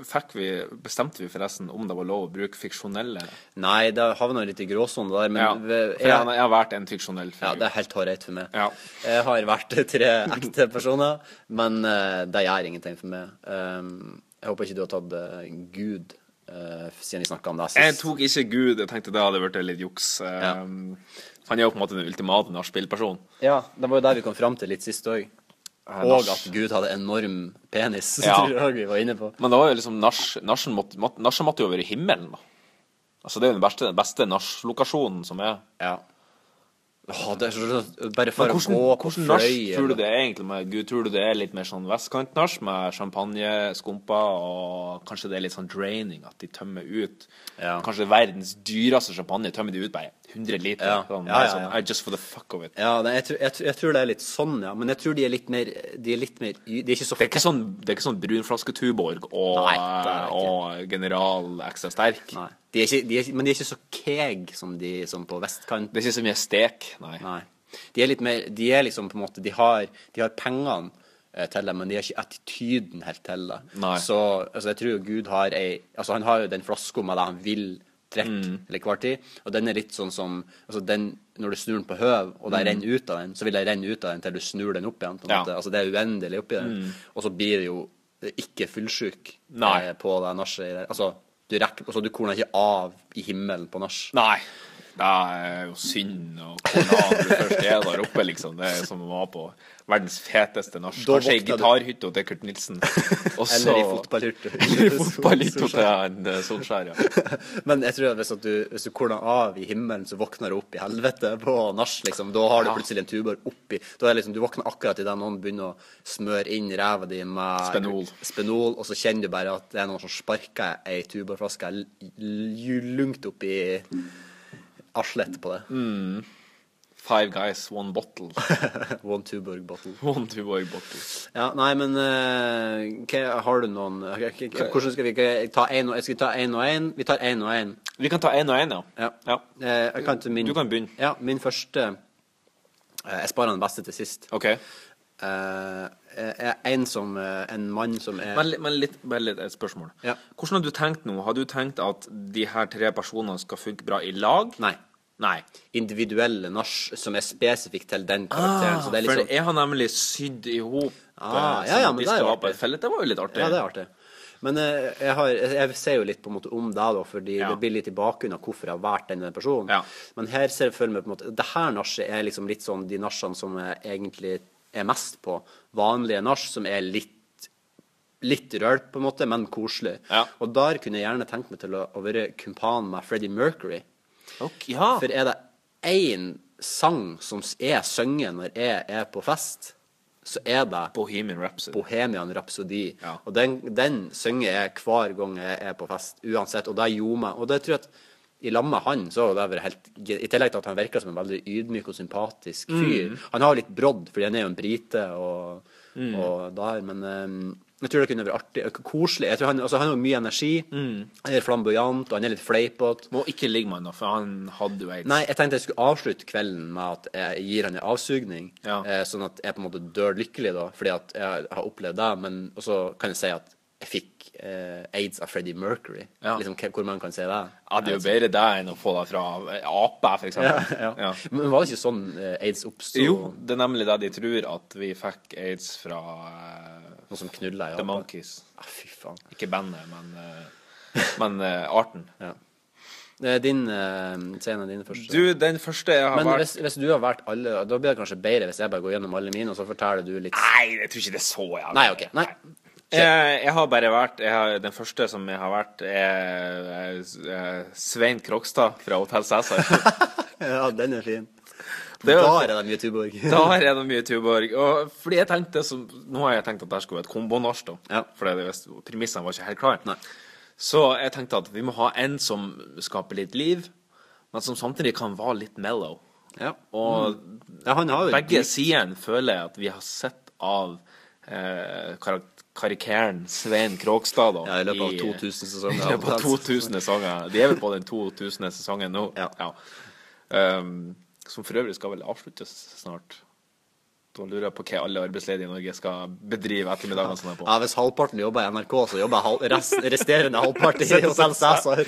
Fikk vi, bestemte vi forresten om det var lov å bruke fiksjonelle Nei, det havna litt i gråsonen der, men Ja, for jeg, jeg har vært en fiksjonell figur. Ja, det er helt hårreit for meg. Ja. Jeg har vært tre ekte personer, men eh, det gjør ingenting for meg. Um, jeg håper ikke du har tatt eh, Gud eh, siden vi snakka om det Jeg tok ikke Gud. Jeg tenkte det hadde vært litt juks. Um, Han er jo på en måte den ultimate nachspielpersonen. Ja, det var jo der vi kom fram til litt sist òg. Og at Gud hadde enorm penis, Ja. tror jeg vi var inne på. Men det var jo liksom Nasjen måtte, måtte jo være i himmelen, da. Altså, det er jo den beste, den beste nachlokasjonen som er. Ja. Det er så, bare for hvordan, å gå på hvordan nach tror du det er egentlig med Gud? Tror du det er litt mer sånn vestkantnach med champagne, skumpa, og kanskje det er litt sånn draining, at de tømmer ut Ja. Kanskje verdens dyreste champagne tømmer de ut bare 100 liter. Ja. Sånn, Ja, ja, ja. Just for the fuck of it. Ja, nei, jeg, jeg, jeg tror det er litt sånn, ja. Men jeg tror de er litt mer De er litt mer De er ikke så Det er ikke sånn, det er ikke sånn brunflasketuborg og, Nei, det er det ikke. og general ekstra sterk. Nei. De er ikke, de er, men de er ikke så keg som de som på vestkant. Det er ikke så mye stek, nei. Nei. De er litt mer De er liksom på en måte De har, de har pengene eh, til det, men de har ikke attityden helt til det. Nei. Så altså, jeg tror Gud har ei Altså, han har jo den flaska med det han vil drikke Mm. eller hver tid, og den er litt sånn som Altså, den Når du snur den på høv, og det renner ut av den, så vil det renne ut av den til du snur den opp igjen. Mm. Ja. Mm. Altså, det er uendelig oppi den. Og så blir det jo ikke fullsjuk eh, på det nachet. Altså, du rekker Altså, du korner ikke av i himmelen på nach. Det er jo synd å komme du først er der oppe, liksom. Det er som å være på verdens feteste nach. Kanskje i gitarhytte til Kurt Nilsen. Også, Eller i fotballhytte. Eller i fotballhytta til en eh, Solskjær, ja. Men jeg tror at hvis, at du, hvis du korner av i himmelen, så våkner du opp i helvete på nach, liksom. Da har du plutselig en tubar oppi. Da er liksom, du våkner akkurat idet noen begynner å smøre inn ræva di med Spenol. spenol, og så kjenner du bare at det er noen som sparker ei tubarflaske lungt l- opp på det. Five guys, one bottle. One tuborg bottle. One Tuborg bottle. Ja, nei, men uh, hva, har du noen ok, ok, ok, Hvordan skal vi ta og Skal ta én og én? Vi tar én og én. Vi kan ta én og én, ja. Ja. ja. Uh, jeg kan min, Du kan begynne. Ja, min første uh, Jeg sparer den beste til sist. OK. En som eh, En mann som er Men, men litt, bare litt et spørsmål. Ja. Hvordan har du tenkt nå? Har du tenkt at de her tre personene skal funke bra i lag? Nei. Nei. Individuelle nach som er spesifikt til den karakteren. så det er liksom... for jeg har nemlig sydd i hop Ah, eh, ja, ja, sånn men de det er artig. felle. Det var jo litt artig. Ja, det er artig. Men eh, jeg, har, jeg ser jo litt på en måte om deg, da, fordi Ja. det blir litt i bakgrunnen av hvorfor jeg har valgt denne personen. Ja. Men her ser jeg for meg på en måte Det her nachet er liksom litt sånn de nachene som er egentlig er mest på. Vanlige nach som er litt Litt rølp, på en måte, men koselig. Ja. Og der kunne jeg gjerne tenkt meg til å, å være kumpan med Freddie Mercury. Okay, ja. For er det én sang som er sunget når jeg er på fest, så er det Bohemian Rhapsody. Bohemian Rhapsody. Ja. Og den, den synger jeg hver gang jeg er på fest, uansett. Og det gjorde meg Og det tror jeg at i lag med han, så det vært helt I tillegg til at han virker som en veldig ydmyk og sympatisk fyr. Mm. Han har litt brodd, fordi han er jo en brite og, Mm. og der, men um, Jeg tror det kunne vært artig. Koselig. Jeg tror han, altså, han har mye energi. Han er flamboyant, og han er litt fleipete. Må ikke ligge med han, for han hadde jo aids. Nei, jeg tenkte jeg skulle avslutte kvelden med at jeg gir han en avsugning, Ja. eh, sånn at jeg på en måte dør lykkelig, da, fordi at jeg har opplevd det. Men også kan jeg si at jeg fikk eh, aids av Freddie Mercury. Ja. Liksom, hvor man kan se det. Ja, det er jo bedre det enn å få det fra ape, for Ja, ja. Ja. Men var det ikke sånn eh, aids oppsto? Jo, det er nemlig det de tror, at vi fikk aids fra eh, Noe som knulla i The? Monkeys. Ah, fy faen. Ikke bandet, men, eh, men eh, arten. Ja. Din uh, scene, dine første. Du, den første jeg har Men vært hvis, hvis du har vært alle, da blir det kanskje bedre hvis jeg bare går gjennom alle mine, og så forteller du litt Nei, jeg tror ikke det er så jævlig. Nei, OK. Nei. Jeg, jeg har bare vært har, Den første som jeg har vært, er, er, Svein Krokstad fra Hotell Cæsar. Ja, den er fin. Det Da er det mye Tuborg. da er det mye Tuborg. Og fordi jeg tenkte så, Nå har jeg tenkt at det skulle være et kombonach, da. Ja. For premissene var ikke helt klare. Nei. Så jeg tenkte at vi må ha en som skaper litt liv, men som samtidig kan være litt mellow. Ja. Og ja, han har begge sidene føler jeg at vi har sett av eh, karak- karikeren Svein Krogstad. Da, Ja, i løpet av 2000 sesonger. I løpet av 2000 sesonger. De er vel på den 2000. sesongen nå. Ja. Um, som for øvrig skal vel avsluttes snart. Da lurer jeg på hva alle arbeidsledige i Norge skal bedrive ettermiddagene sine på. Ja, Hvis halvparten jobber i NRK, så jobber hal rest, resterende halvpart i Hotell Cæsar.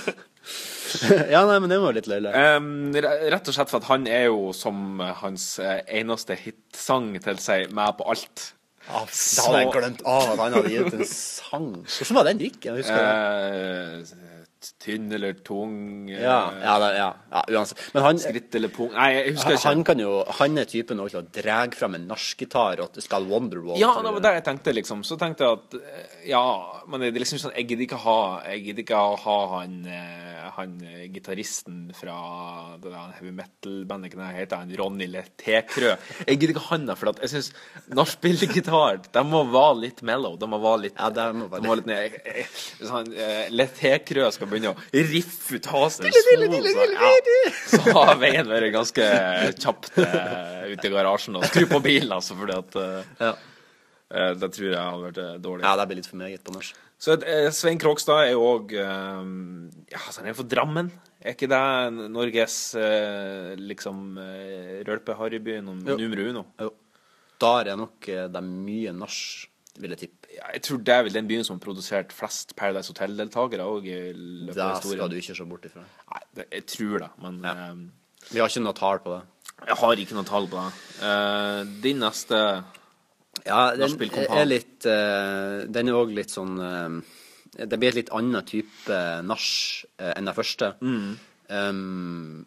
ja, nei, men det var litt løye. Um, rett og slett for at han er jo, som hans eh, eneste hitsang til seg, med på alt. Ja, det hadde jeg glemt av at han hadde gitt ut en sang. Hvordan var den gikk? Jeg husker det. Eh, tynn eller tung Ja, ja, det, ja, ja, uansett. Men han, Skritt eller pung Nei, jeg husker han, ikke. han kan jo Han er typen til å dra fram en nachgitar og skal Wonderwall. Ja, det var det jeg tenkte, liksom. Så tenkte jeg at eh, ja, men det er liksom sånn Jeg gidder ikke ha Jeg gidder ikke ha han, eh, han eh, gitaristen fra det der heavy metal-bandet, hva heter han? Ronny Letekrø? Jeg gidder ikke han da, for at jeg syns nachspiel-gitar, de må være litt mellow. De må være litt Ja, må være de må være litt. Jeg- jeg- Hvis han eh, Tekrø begynne å riffe ut en så, har veien vært ganske kjapt eh, ute i garasjen og skru på bilen, altså, fordi at eh, Ja. Eh, Det tror jeg hadde vært dårlig. ja, det blir litt for meget på norsk. Så Svein Krokstad er jo òg Ja, altså, han er fra Drammen. Er ikke det Norges liksom rølpe-harryby nummer uno? Jo. Der er nok det er mye nach, vil jeg tippe. Jeg tror det er vel den byen som har produsert flest Paradise Hotel-deltakere òg Det skal du ikke se bort ifra. Nei, det, jeg tror det, men Ja. um, Vi har ikke noe tall på det. jeg har ikke noe tall på det. Uh, din neste Ja, den er litt uh, Den er òg litt sånn uh, Det blir et litt annen type nach enn den første. Mm. Um,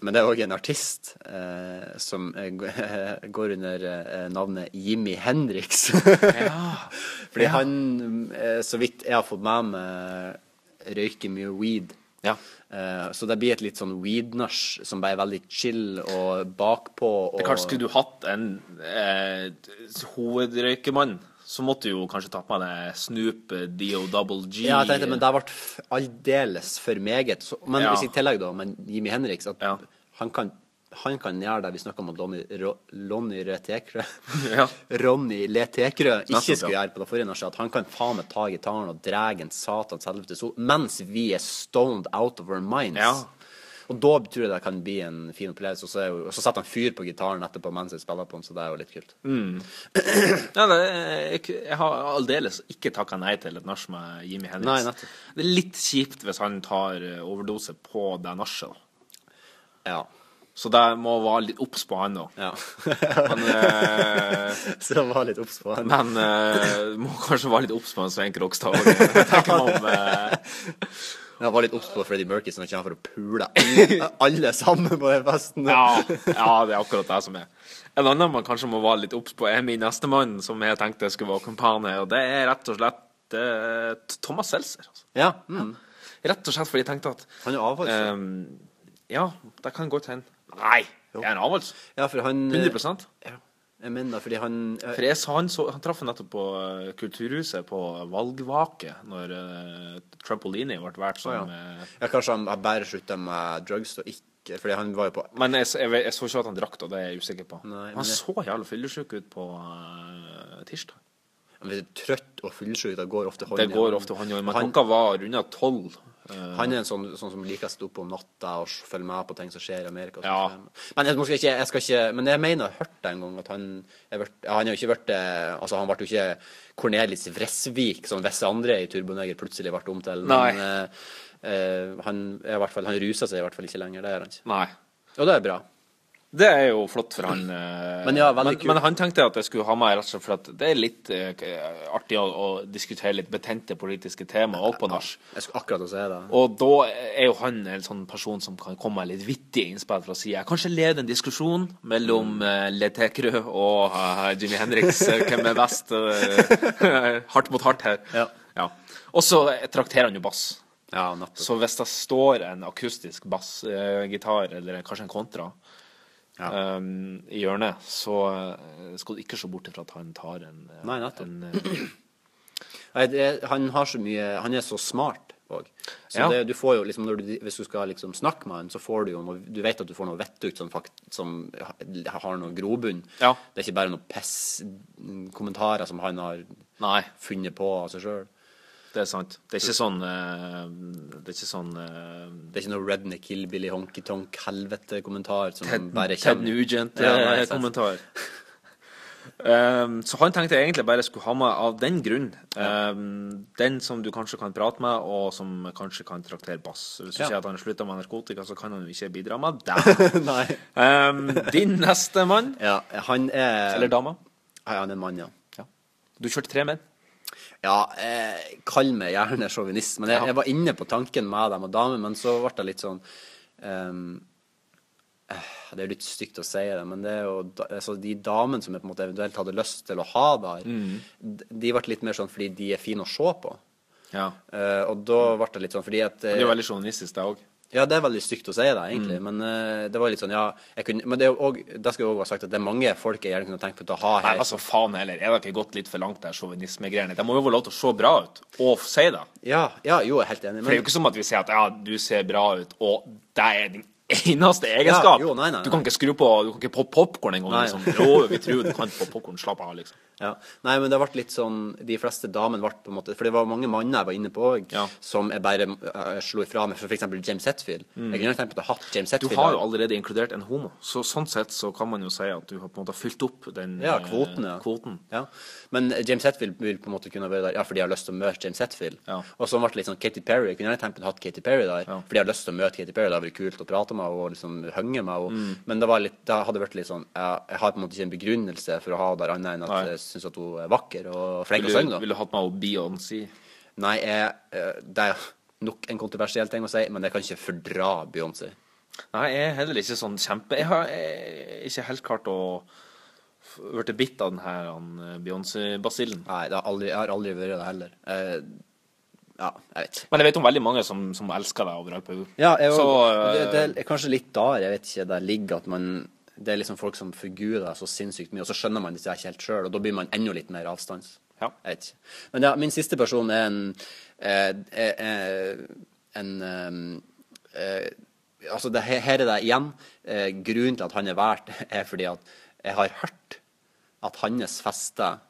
men det er òg en artist eh, som eh, går under eh, navnet Jimmy Hendrix. Fordi han, eh, så vidt jeg har fått med meg, røyker mye weed. Ja. Eh, så det blir et litt sånn weed-nach som bare er veldig chill og bakpå. Og, Det kanskje Skulle du hatt en eh, hovedrøykemann, så måtte du jo kanskje tatt på deg Snoop, Dio, Double G Ja, jeg tenkte, men det ble aldeles for meget. Så, men Ja. hvis i tillegg, da, men Jimmy Henriks, at Ja. han, kan, han kan gjøre det vi snakka om at Lonny, Ro, Lonny Ja. Ronny Letekrø ikke skulle gjøre på det forrige nachet. At han kan faen meg ta gitaren og dra en satans helvete sol mens vi er stoned out of our minds. Ja. Og da tror jeg det kan bli en fin opplevelse. Og så, jo, og så setter han fyr på gitaren etterpå mens jeg spiller på den, så det er jo litt kult. Ja, det, jeg, jeg har aldeles ikke takka nei til et nach med Jimmy Henriks. Det er litt kjipt hvis han tar eh, overdose på det nachet. Ja. Så det må være litt obs på han òg. ja. Men, eh, så det var litt obs på han. men eh, må kanskje være litt obs på han Svein Krokstad òg. Eh, Jeg var litt obs på Freddie Mercury, så han kommer for å pule alle, alle sammen på den festen. ja, ja, det er akkurat det som er. En annen man kanskje må være litt obs på, er min nestemann, som jeg tenkte skulle være kumpane. Og det er rett og slett eh, Thomas Seltzer. Altså. Ja, mm. Rett og slett fordi jeg tenkte at Han er avholds. Um, Ja, det kan godt hende. Nei, det er en avholds. ja, for han 100 Ja, jeg mener fordi han For jeg sa han, så, han traff nettopp på eh, Kulturhuset på valgvake når uh, Trampolini ble valgt som Å, eh, Ja, kanskje han bare slutta med drugs og ikke Fordi han var jo på Men jeg, jeg, jeg så ikke at han drakk, og det er jeg usikker på. Nei, han jeg... så jævla fyllesyk ut på uh, tirsdag. Hvis du er trøtt og fyllesyk, da går ofte hånd Det går ofte hånd i hånd. Men Han- klokka var runda tolv. Eh, Han er en sånn, sånn som liker å stå opp om natta og følge med på ting som skjer i Amerika. Ja. sånn. Men jeg, ikke, jeg ikke Men jeg mener jeg har hørt det en gang at han er vært, Han har jo ikke vært eh, Altså, han ble jo ikke Cornelis Vresvik, som visse andre i Turboneger plutselig ble om til. Men eh, han er i hvert fall Han ruser seg i hvert fall ikke lenger. Det gjør han ikke. Nei. Og det er bra. Det er jo flott for han. eh, Men ja, men, men han tenkte at jeg skulle ha meg rett for at det er litt uh, artig å, å diskutere litt betente politiske tema òg på nach. Jeg skulle akkurat å si det. Og da er jo han en sånn person som kan komme med litt vittige innspill fra sida. Kanskje lede en diskusjon mellom Mm. uh, Le Tekerø og uh, Jimmy Henriks. eh, hvem er best? Uh, hardt mot hardt her. Ja. Og så trakterer han jo bass. Ja. Så hvis det står en akustisk bassgitar, eller kanskje en kontra, Ja. um, i hjørnet, så eh, skal du ikke se bort ifra at han tar en, eh, Nei, en eh, Nei, det, han har så mye Han er så smart òg. Så Ja. det, du får jo liksom du, Hvis du skal liksom snakke med han, så får du jo noe Du vet at du får noe vettugt som, som har noe grobunn. Ja. Det er ikke bare noe piss-kommentarer som han har Nei, funnet på av seg sjøl. Det er sant. Det er ikke sånn eh, Det er ikke sånn eh, Det er ikke noe redneck hillbilly honky-tonk-helvete-kommentar som Ted, bare Ted Ja. Nugent-kommentar. Um, så han tenkte jeg egentlig bare skulle ha med av den grunn. Um, den som du kanskje kan prate med, og som kanskje kan traktere bass. Hvis du Ja. sier at han slutta med narkotika, så kan han jo ikke bidra med deg. Um, din neste mann, Ja, han er eller dame Ja, han er en mann, ja. Du kjørte tre menn. Ja, eh, kall meg gjerne sjåvinist, men jeg, jeg var inne på tanken med dem og damer, men så ble det litt sånn um, eh, Det er litt stygt å si det, men det er jo altså, de damene som jeg på en måte eventuelt hadde lyst til å ha der, Mm. de ble litt mer sånn fordi de er fine å se på. Ja. Uh, og da ble det litt sånn fordi at uh, Det er jo veldig sjåvinistisk, det òg. Ja, det er veldig stygt å si det, egentlig, Mm. men uh, det var litt sånn, ja jeg kunne, Men det, er også, det skal jo òg være sagt at det er mange folk jeg gjerne kunne tenkt på å ha Nei, altså faen heller. Er det ikke gått litt for langt, der sjåvinismegreiene? Det må jo få lov til å se bra ut, og si det. Ja, ja, jo, jeg er helt enig. For det er jo ikke som at vi sier at ja, du ser bra ut, og det er din eneste egenskap. Ja, jo, nei, nei, nei. Du kan ikke skru på Du kan ikke poppe popkorn engang. Liksom. Jo, vi tror du kan poppe popkorn. Slapp av, liksom. Ja. Nei, men det ble litt sånn De fleste damene ble på en måte For det var mange manner jeg var inne på Ja. som jeg bare jeg slo ifra med. For f.eks. James Hetfield. Jeg kunne tenkt meg å ha hatt James Hetfield. Du har jo allerede inkludert en homo, så sånn sett så kan man jo si at du har på en måte fylt opp den ja, eh, kvoten, ja. kvoten. ja. Men James Hetfield vil på en måte kunne være der Ja, fordi jeg har lyst til å møte James Hetfield. Og så ble det litt sånn Katy Perry. Jeg kunne gjerne tenkt meg å ha Katy Perry der, fordi jeg har lyst til å møte Katy Perry. Det hadde vært kult å prate med henne og liksom henge meg. Og, Mm. Men det, var litt, det hadde vært litt sånn Jeg, jeg har på en måte ikke en begrunnelse for å ha der annet enn at Nei. jeg syns at hun er vakker og flink til å synge. Ville du hatt med henne Beyoncé? Nei, jeg, eh, det er nok en kontroversiell ting å si, men jeg kan ikke fordra Beyoncé. Nei, jeg er heller ikke sånn kjempe Jeg har jeg, ikke helt klart å blitt bitt av den her eh, Beyoncé-basillen. Nei, det har aldri, jeg har aldri vært det heller. Eh, ja, jeg vet. Men jeg vet om veldig mange som, som elsker deg overalt på jord. Ja, jeg, Så, det, eh, det er kanskje litt der, jeg vet ikke, der ligger at man Det er liksom folk som figurer så sinnssykt mye, og så skjønner man det ikke helt sjøl, og da blir man enda litt mer avstands. Ja. Jeg vet ikke. Men ja, min siste person er en eh, eh, eh, En eh, Altså, det, her er det igjen. Eh, grunnen til at han er valgt, er fordi at jeg har hørt at hans fester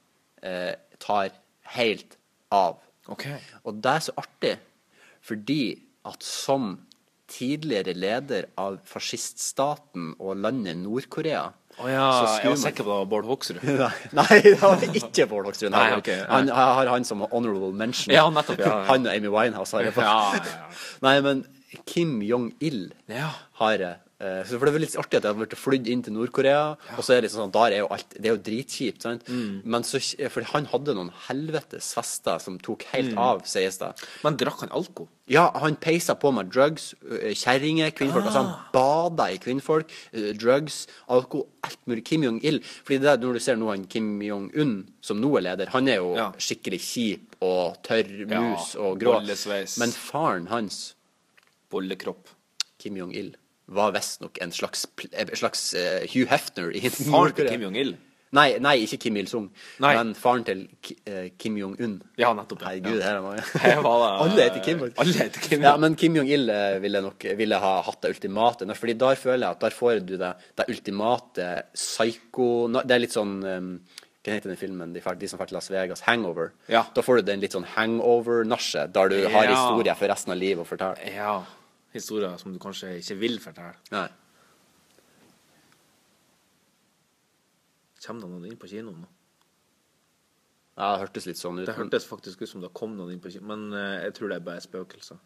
eh, tar helt av. OK. Og det er så artig, fordi at som tidligere leder av fasciststaten og landet Nord-Korea Å ja, så jeg var man- sikker på det var Bård Hoksrud. Nei, det var ikke Bård Hoksrud. Nei, okay, nei. Han jeg har han som honorable mention. Ja, nettopp, ja, ja. Han og Amy Winehouse har jeg. Ja, ja, ja. Nei, men Kim Jong-il Ja. har jeg. Eh, så For det er litt artig at jeg har blitt flydd inn til Nord-Korea, og så er det liksom sånn, der er jo alt Det er jo dritkjipt, sant? Mm. Men så For han hadde noen helvetes fester som tok helt Mm. av, sies det. Men drakk han alko? Ja, han peisa på med drugs, ø, kjerringer, kvinnfolk. Altså, Ah. han bada i kvinnfolk, drugs, alko, alt mulig. Kim Jong-il. Fordi det er når du ser nå han Kim Jong-un, som nå er leder, han er jo Ja. skikkelig kjip og tørr Ja, mus og grå. bollesveis. Men faren hans, Bollekropp. Kim Jong-il, var visstnok en slags, en slags uh, Hugh Hefner i Faren til Kim Jong-il? Nei, nei, ikke Kim Il-sung, men faren til ø, Kim Jong-un. Ja, nettopp. ja. Herregud, her er mange. Alle heter Kim. Alle heter Kim. Ja, men Kim Jong-il eh, ville nok ville ha hatt det ultimate. Fordi der føler jeg at der får du det, det ultimate psyko... Det er litt sånn um, Hva heter den filmen? De, de som drar til Las Vegas. Hangover. Ja. Da får du den litt sånn hangover-nasje, der du har Ja. historier for resten av livet å fortelle. Ja. Historier som du kanskje ikke vil fortelle. Nei. Kommer det noen inn på kinoen nå? Ja, det hørtes litt sånn ut. Det hørtes faktisk ut som det kom noen inn på kinoen, men eh, jeg tror det er bare spøkelser.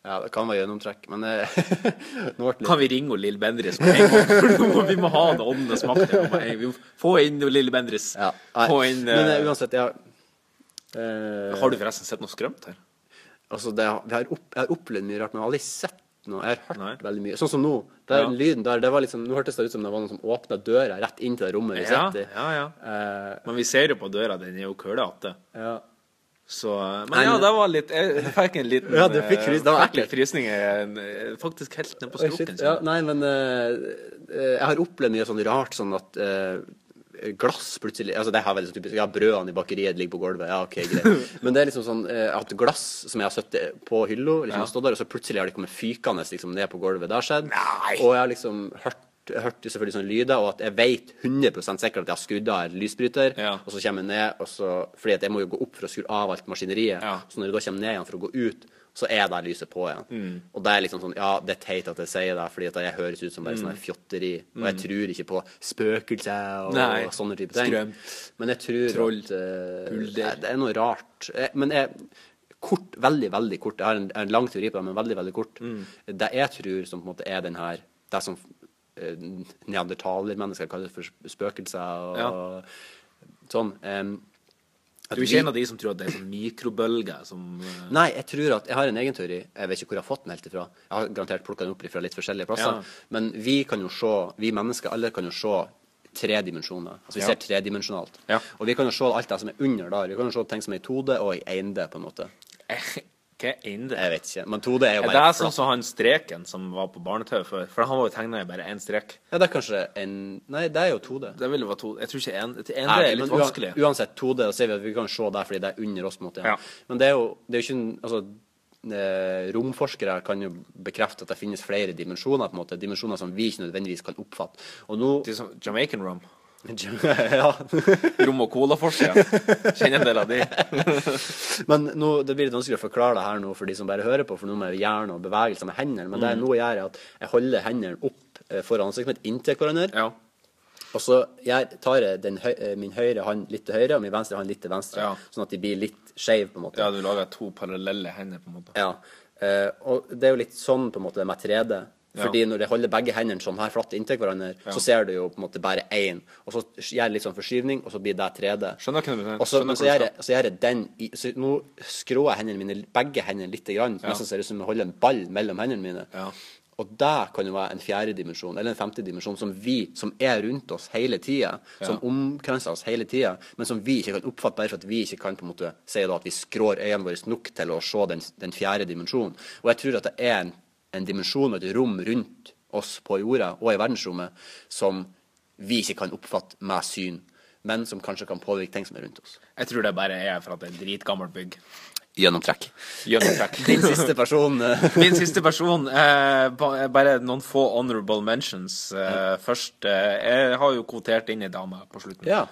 Ja, det kan være gjennomtrekk, men eh, nå ble det Kan vi ringe Lill Bendriss med en gang? For nå må- Vi må ha det åndenes makt. her med en gang. Vi må Få inn Lill Bendriss. ja. Nei. Få inn Men eh, eh, uansett, ja eh, Har du forresten sett noe skrømt her? Altså, det, det har opp, jeg har opplevd mye rart, men jeg har aldri sett noe. Jeg har hørt Nei. veldig mye. Sånn som nå. Der, Ja. lyden der, det var liksom, Nå hørtes det ut som det var noen som åpna døra rett inn til det rommet vi Ja, sitter i. ja, ja. Uh, Men vi ser jo på døra, den er jo kølete. ja. Så Men ja, det var litt Jeg fikk en liten Ja, du fikk frys- det var eh, ekkelt. frysninger. eh, Faktisk helt ned på skroken. Ja, nei, men eh, jeg har opplevd mye sånn rart, sånn at eh, glass plutselig Altså, det her er veldig sånn typisk. Ja, brødene i bakeriet ligger på gulvet. Ja, OK, greit. Men det er liksom sånn eh, at glass som jeg har sittet på hylla, liksom har stått der, og så plutselig har de kommet fykende liksom, ned på gulvet. Det har skjedd. Nei. Og jeg har liksom hørt hørte selvfølgelig sånne lyder, og at jeg vet 100 sikkert at jeg har skrudd av en lysbryter, Ja. og så kommer jeg ned, og så, fordi at jeg må jo gå opp for å skru av alt maskineriet. Ja. Så når jeg da kommer ned igjen for å gå ut, så er det lyset på igjen. Mm. Og det er liksom sånn, ja, det er teit at jeg sier det, fordi at jeg høres ut som bare Mm. sånn fjotteri. Og jeg tror ikke på spøkelser og, Nei. sånne type ting. Skrømt. Men jeg tror Troll. at uh, det, Det er noe rart. Jeg, men jeg, kort, veldig, veldig kort, jeg har en, en lang teori på det, men veldig, veldig kort. Mm. Det jeg tror som på en måte er den her, det som uh, neandertalermennesker kaller for spøkelser og sånn. em, at Du er ikke en av de som tror at det er sånn mikrobølger som uh... Nei, jeg tror at jeg har en egen teori. Jeg vet ikke hvor jeg har fått den helt ifra. Jeg har garantert plukka den opp fra litt forskjellige plasser. Ja. Men vi kan jo se, vi mennesker alle kan jo se tre dimensjoner. Altså vi Ja. ser tredimensjonalt. Ja. Og vi kan jo se alt det som er under der. Vi kan jo se ting som er i 2D og i 1D, på en måte. Hva er det? Jeg vet ikke. Men 2D er jo bare det er sånn som han streken som var på barne-TV før? For han var jo tegna i bare én strek. Ja, det er kanskje en Nei, det er jo 2D. vil jo være Tode. Jeg tror ikke én En Nei, det er litt men vanskelig. Uansett 2D, da ser vi at vi kan se der fordi det er under oss. på en måte, Ja. Men det er jo, det er jo ikke en- altså, eh, Romforskere kan jo bekrefte at det finnes flere dimensjoner, på en måte, dimensjoner som vi ikke nødvendigvis kan oppfatte. Og nå Jamaican rum. Ja. Rom og cola-forskere. Kjenner en del av de. Men nå, det blir litt vanskelig å forklare det her nå for de som bare hører på, for nå med hjerne og bevegelser med hendene. Men det jeg nå gjør, er at jeg holder hendene opp eh, foran ansiktet mitt inntil hverandre. Ja. Og så jeg tar jeg den høy, eh, min høyre hånd litt til høyre og min venstre hånd litt til venstre. Ja. Sånn at de blir litt skeive, på en måte. ja, du lager to parallelle hender, på en måte. Ja. Eh, og det er jo litt sånn på en måte med 3D. Ja. Fordi når jeg holder begge hendene sånn her flatt inntil hverandre, Ja. så ser du jo på en måte bare én. Og så gjør jeg litt sånn forskyvning, og så blir det 3D. Skjønner hva du mener. Og så, men så gjør jeg, så gjør jeg den i, så Nå skrår jeg hendene mine, begge hendene litt, grann, Ja. nesten ser det ut som jeg holder en ball mellom hendene mine. Ja. Og det kan jo være en fjerde dimensjon, eller en femte dimensjon, som vi, som er rundt oss hele tida, som omkranser oss hele tida, men som vi ikke kan oppfatte bare for at vi ikke kan på en måte si da at vi skrår øynene våre nok til å se den, den fjerde dimensjonen. Og jeg tror at det er en, en dimensjon og et rom rundt oss på jorda og i verdensrommet som vi ikke kan oppfatte med syn, men som kanskje kan påvirke ting som er rundt oss. Jeg tror det bare er for at det er et dritgammelt bygg. Gjennomtrekk. Gjennomtrekk. Din siste person eh, Min siste person. Eh, bare noen få honorable mentions. Eh, først eh, Jeg har jo kvotert inn ei dame på slutten. Ja.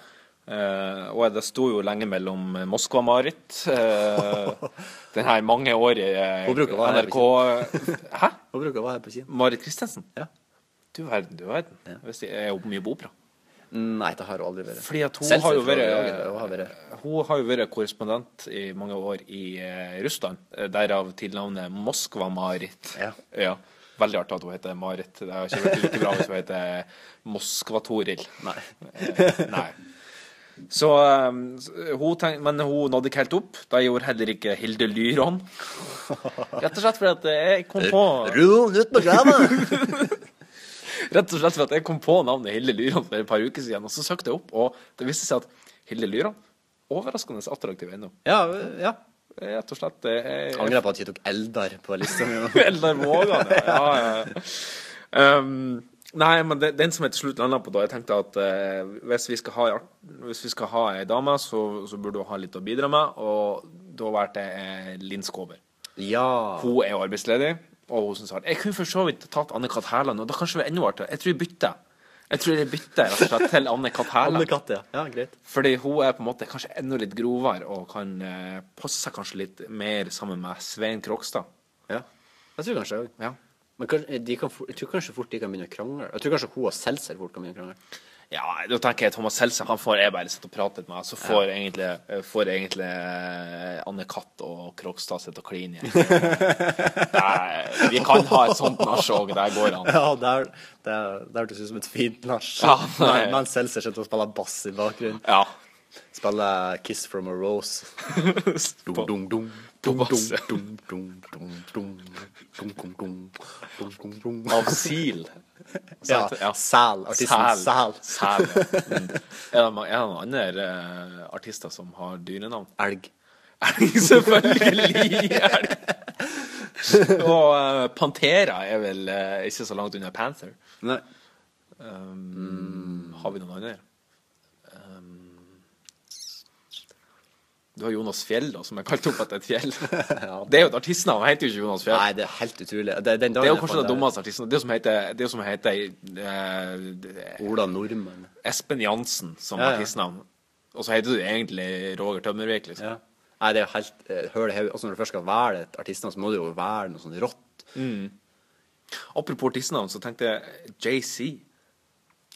Eh, og det sto jo lenge mellom Moskva-Marit uh, Den her mangeårige Hun NRK Hæ? Hun bruker å være her på kino. Marit Kristensen? Ja. Du verden, du verden. Ja. jeg er jo mye på opera. Nei, det har hun aldri vært. Fordi at hun Selv har jo vært, hun har vært hun har jo vært korrespondent i mange år i uh, Russland. eh, Derav tilnavnet Moskva-Marit. Ja. Veldig artig at hun heter Marit. Det har ikke vært like bra hvis hun heter Moskva-Toril. Nei. Eh, nei. Så eh, hun tenkte, Men hun nådde ikke helt opp. Da gjorde heller ikke Hilde Lyron. Rett og slett fordi at jeg kom på Ro ut på glemmet! Rett og slett fordi at jeg kom på navnet Hilde Lyron for et par uker siden, og så søkte jeg opp, og det viste seg at Hilde Lyron overraskende attraktiv ennå. Ja, ja. Rett og slett. Jeg, Angrer på at jeg tok Eldar på lista mi. Eldar Vågan, ja. ja, ja. Um, nei, men det, den som jeg til slutt landa på da, jeg tenkte at eh, hvis vi skal ha Hvis vi skal ha ei dame, så, så burde hun ha litt å bidra med, og da valgte jeg Linn Skåber. Ja. Hun er jo arbeidsledig, og hun syns Jeg kunne for så vidt tatt Anne-Kat. Hærland, og da kanskje vi enda artigere. Jeg tror vi bytter. Jeg tror jeg bytter rett og slett til Anne-Kat. Hærland. Anne-Katt, ja. ja. Greit. Fordi hun er på en måte kanskje enda litt grovere og kan eh, passe seg kanskje litt mer sammen med Svein Krokstad. Ja. Jeg tror kanskje òg. Ja. Men de kan, jeg tror kanskje fort de kan begynne å krangle. Jeg tror kanskje hun og Seltzer fort kan begynne å krangle. Ja, da tenker jeg Thomas Seltzer han får jeg bare sitte og prate med, så får egentlig, eh, får egentlig eh, Anne-Katt og Krokstad sitte og kline igjen. Nei, Vi kan ha et sånt nach òg, der går han. Ja, der, der, der hørtes ut som et fint nach. Ja. Men- Mens Seltzer sitter og spiller bass i bakgrunnen. Ja. Spiller 'Kiss from a Rose'. Dung, dung, dung. Av Sil. Ja, Sæl. Artisten Sæl. Sæl. Er det noen andre artister som har dyrenavn? Elg. Elg, selvfølgelig! Elg. Og uh, Pantera er vel uh, ikke så langt unna Panther. Nei. Um, har vi noen andre? Du har Jonas Fjell, da, som er kalt opp etter et fjell. Det er jo et artistnavn, heter jo ikke Jonas Fjell. Nei, det er helt utrolig. Det, Det er jo kanskje det dummeste artistnavnet. Det som heter, det som heter uh, Ola Nordmann. Espen Jansen som Ja, ja. artistnavn. Og så heter du egentlig Roger Tømmervik, liksom. Ja. Nei, det er jo helt uh, Hør det hodet. Altså, når du først skal velge et artistnavn, så må det jo være noe sånn rått. Apropos artistnavn, så tenkte jeg JC.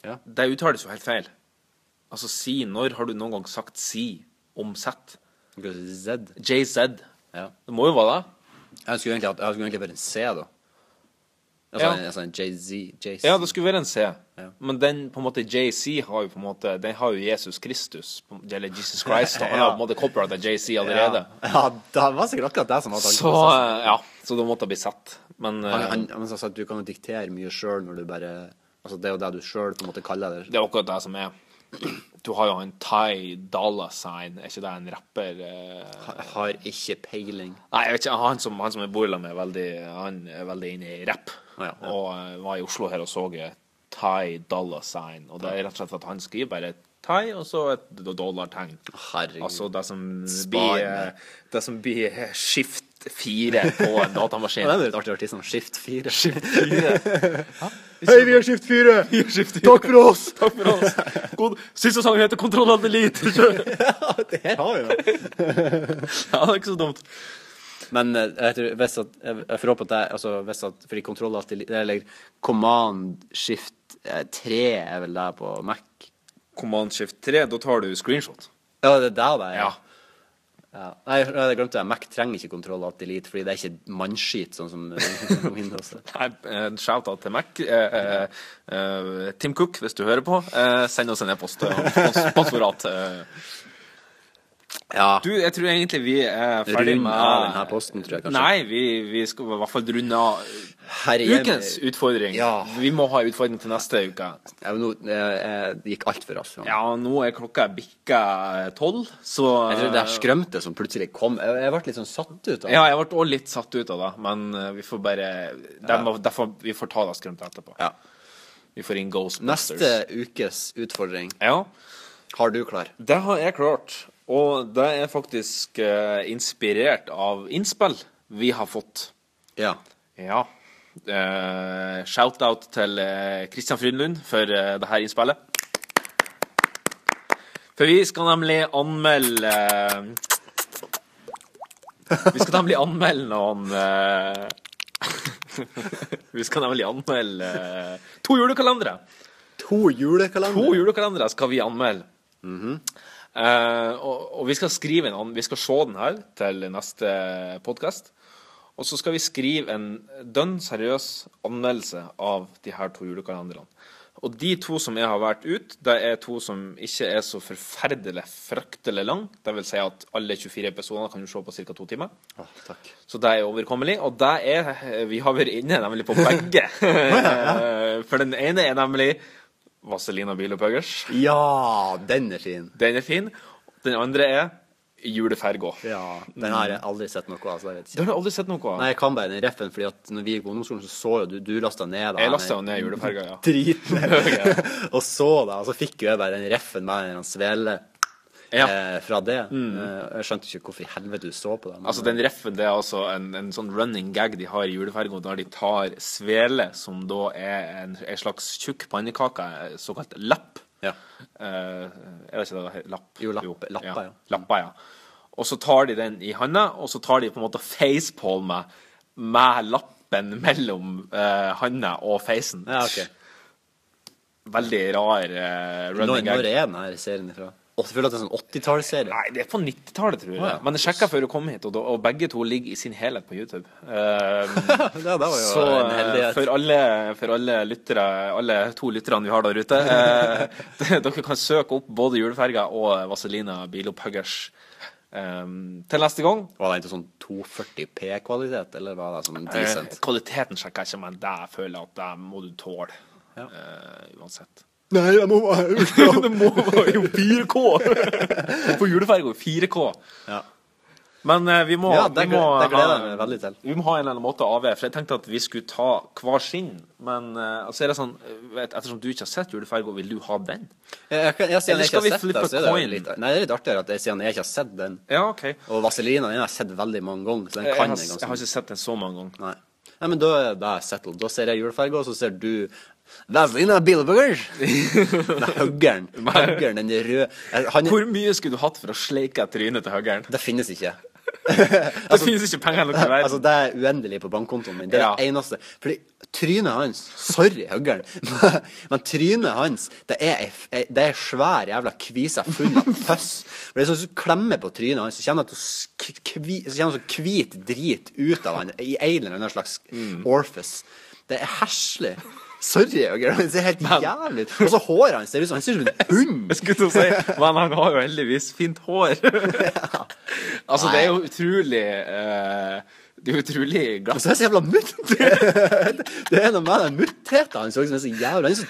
Ja. Det uttales jo helt feil. Altså si Når har du noen gang sagt si om Z? Z. JZ. Ja. Det må jo være det. Jeg skulle egentlig, jeg skulle egentlig vært en C, da. Altså, Ja. en, altså en JZ. JC. Ja, det skulle være en C. Ja. Men den på en måte JC har jo på en måte Den har jo Jesus Kristus, eller Jesus Christ. da. Han har på en måte copyrighta JC allerede. Ja, ja det var sikkert akkurat det som var tanken. Så ja, så da måtte det bli sett. Men han, eh, han, men som sagt, du kan jo diktere mye sjøl når du bare Altså, det er jo det du sjøl på en måte kaller det. det er akkurat det som er. Du har jo han Ty Dolla Sign, er ikke det en rapper? eh? Har ikke peiling. Nei, jeg vet ikke. Han som, han som jeg bor sammen med, er veldig, han er veldig inne i rapp. Ja, ja. Og uh, var i Oslo her og så Ty Dolla Sign. Og det er rett og slett at han skriver bare Ty, og så et dollartegn. Herregud. Altså det som blir eh, Det som blir eh, skift fire på en datamaskin. det er et artig artist som Skift 4. Hei, vi har skift fire! Takk for oss! Takk for oss. God. Siste sang heter Kontroll av elite. ja, det her har vi jo. Ja, det er ikke så dumt. Men eh, jeg tror, hvis at, jeg forhåper får håpe at det altså, hvis at, fordi kontroll alltid Eller command shift eh, 3 er vel det på Mac. Command shift 3, da tar du screenshot. Ja, det er der det er. Ja. Ja. Nei, jeg glemte det. Mac trenger ikke kontroll alt delete, fordi det er ikke mannskit, sånn som eh, Windows. Nei, shout-out til Mac. Eh, eh, eh, Tim Cook, hvis du hører på, eh, send oss en e-post. eh, Sponsorat. Ja. Du, jeg tror egentlig vi er ferdig Runde med av denne posten, tror jeg kanskje. Nei, vi, vi skal i hvert fall runde av ukens utfordring. Ja. Vi må ha utfordring til neste uke. Ja, nå, det gikk altfor raskt. Ja. Ja, nå er klokka bikka tolv, så Jeg tror det er skrømte som plutselig kom. Jeg, jeg ble litt sånn satt ut av Ja, jeg ble også litt satt ut av det, men eh, vi får bare Derfor, derfor vi får ta det skrømt etterpå. Ja. Vi får inn Ghostbusters. Neste ukes utfordring Ja. har du klar. Det har jeg klart. Og det er faktisk eh, inspirert av innspill vi har fått. Ja. Ja. Eh, Shout-out til eh, Christian Frydenlund for eh, det her innspillet. For vi skal nemlig anmelde eh, Vi skal nemlig anmelde noen eh, Vi skal nemlig anmelde to julekalendere. To julekalendere? To julekalendere skal vi anmelde. Eh, og, og vi skal skrive en annen, Vi skal se den her til neste podkast. Og så skal vi skrive en dønn seriøs anmeldelse av de her to julekalenderne. Og de to som jeg har valgt ut, det er to som ikke er så forferdelig fryktelig lang. Det vil si at alle 24 episoder kan du se på ca. to timer. Å, takk. Så det er overkommelig. Og det er Vi har vært inne nemlig på begge. For den ene er nemlig Vazelina Bilopphøggers. Ja, den er fin. Den er fin. Den andre er Juleferga. Ja, Den har jeg aldri sett noe av. Så jeg vet Det ikke. har aldri sett noe av? Nei, jeg kan bare den reffen, fordi at når vi gikk på ungdomsskolen, så så jo du Du lasta ned Jeg lasta ned Juleferga, ja. Driten. og så da, og så fikk jo jeg bare den reffen med den svele Ja. eh, fra det. Eh, jeg skjønte ikke hvorfor i helvete du så på det. men- Altså, den reffen det er altså en, en sånn running gag de har i juleferga, der de tar svele, som da er en, en slags tjukk pannekake, eh, såkalt lapp. Ja. Eh, er det ikke det Lapp? Jo, Lapp? Jo, lappa, ja. Lappa, ja. Og så tar de den i handa, og så tar de på en måte facepalme med lappen mellom eh, handa og facen. Ja, okay. Veldig rar eh, Når, running når gag. er den her serien ifra? Jeg føler at det er en sånn 80-tallsserie. Nei, det er på 90-tallet, tror jeg. Oh, ja. Men jeg sjekka før du kom hit, og, og begge to ligger i sin helhet på YouTube. Uh, det var jo så en eh, for alle, for alle lyttere, alle to lytterne vi har der ute, uh, dere kan søke opp både juleferga og Vaselina Bilopphuggers Um, til neste gang. Var det ikke sånn 240p-kvalitet, eller var det sånn Eh, decent? kvaliteten sjekker jeg ikke, men det føler jeg at det må du tåle. Ja. Uh, uansett. Nei, det må det må være jo 4K! På juleferga 4K. Ja. Men eh, vi må, Ja, det vi må det gleder jeg meg veldig til. Vi må ha en eller annen måte å avvære, for jeg tenkte at vi skulle ta hver sin. Men eh, altså er det sånn, vet, ettersom du ikke har sett juleferga, vil du ha den? Jeg, jeg, jeg, ja, siden Eller jeg skal ikke vi flippe det, så det coin? litt Nei, det er litt artigere at jeg, siden jeg ikke har sett den. Ja, OK. Og Vazelina den har jeg sett veldig mange ganger, så den Jeg, kan har, jeg jeg har ikke sett den så mange ganger. Nei. Nei, men da er det settled. Da ser jeg juleferga, og så ser du Vazelina Bilburger! Nei, Huggeren. Huggeren, den røde Han Hvor mye skulle du hatt for å sleike trynet til høggeren? Det finnes ikke. Det finnes ikke penger nok til verden. Altså, det er uendelig på bankkontoen min. Det er Ja. det eneste. Fordi trynet hans Sorry, Huggeren. Men trynet hans, det er det er svær jævla kvise full av føss. For det er sånn du klemmer på trynet hans, så kjenner du sånn hvit drit ut av han i en eller annen slags Mm. orifice. Det er heslig. Sorry, Huggeren. Det ser helt jævlig ut. Og så håret hans han ser ut som en hund. Jeg skulle til å si, men han har jo heldigvis fint hår. altså, det er jo utrolig uh, Det er utrolig Og så er det så jævla mutt. Det er noe med den muttheten hans som er så jævla Han er så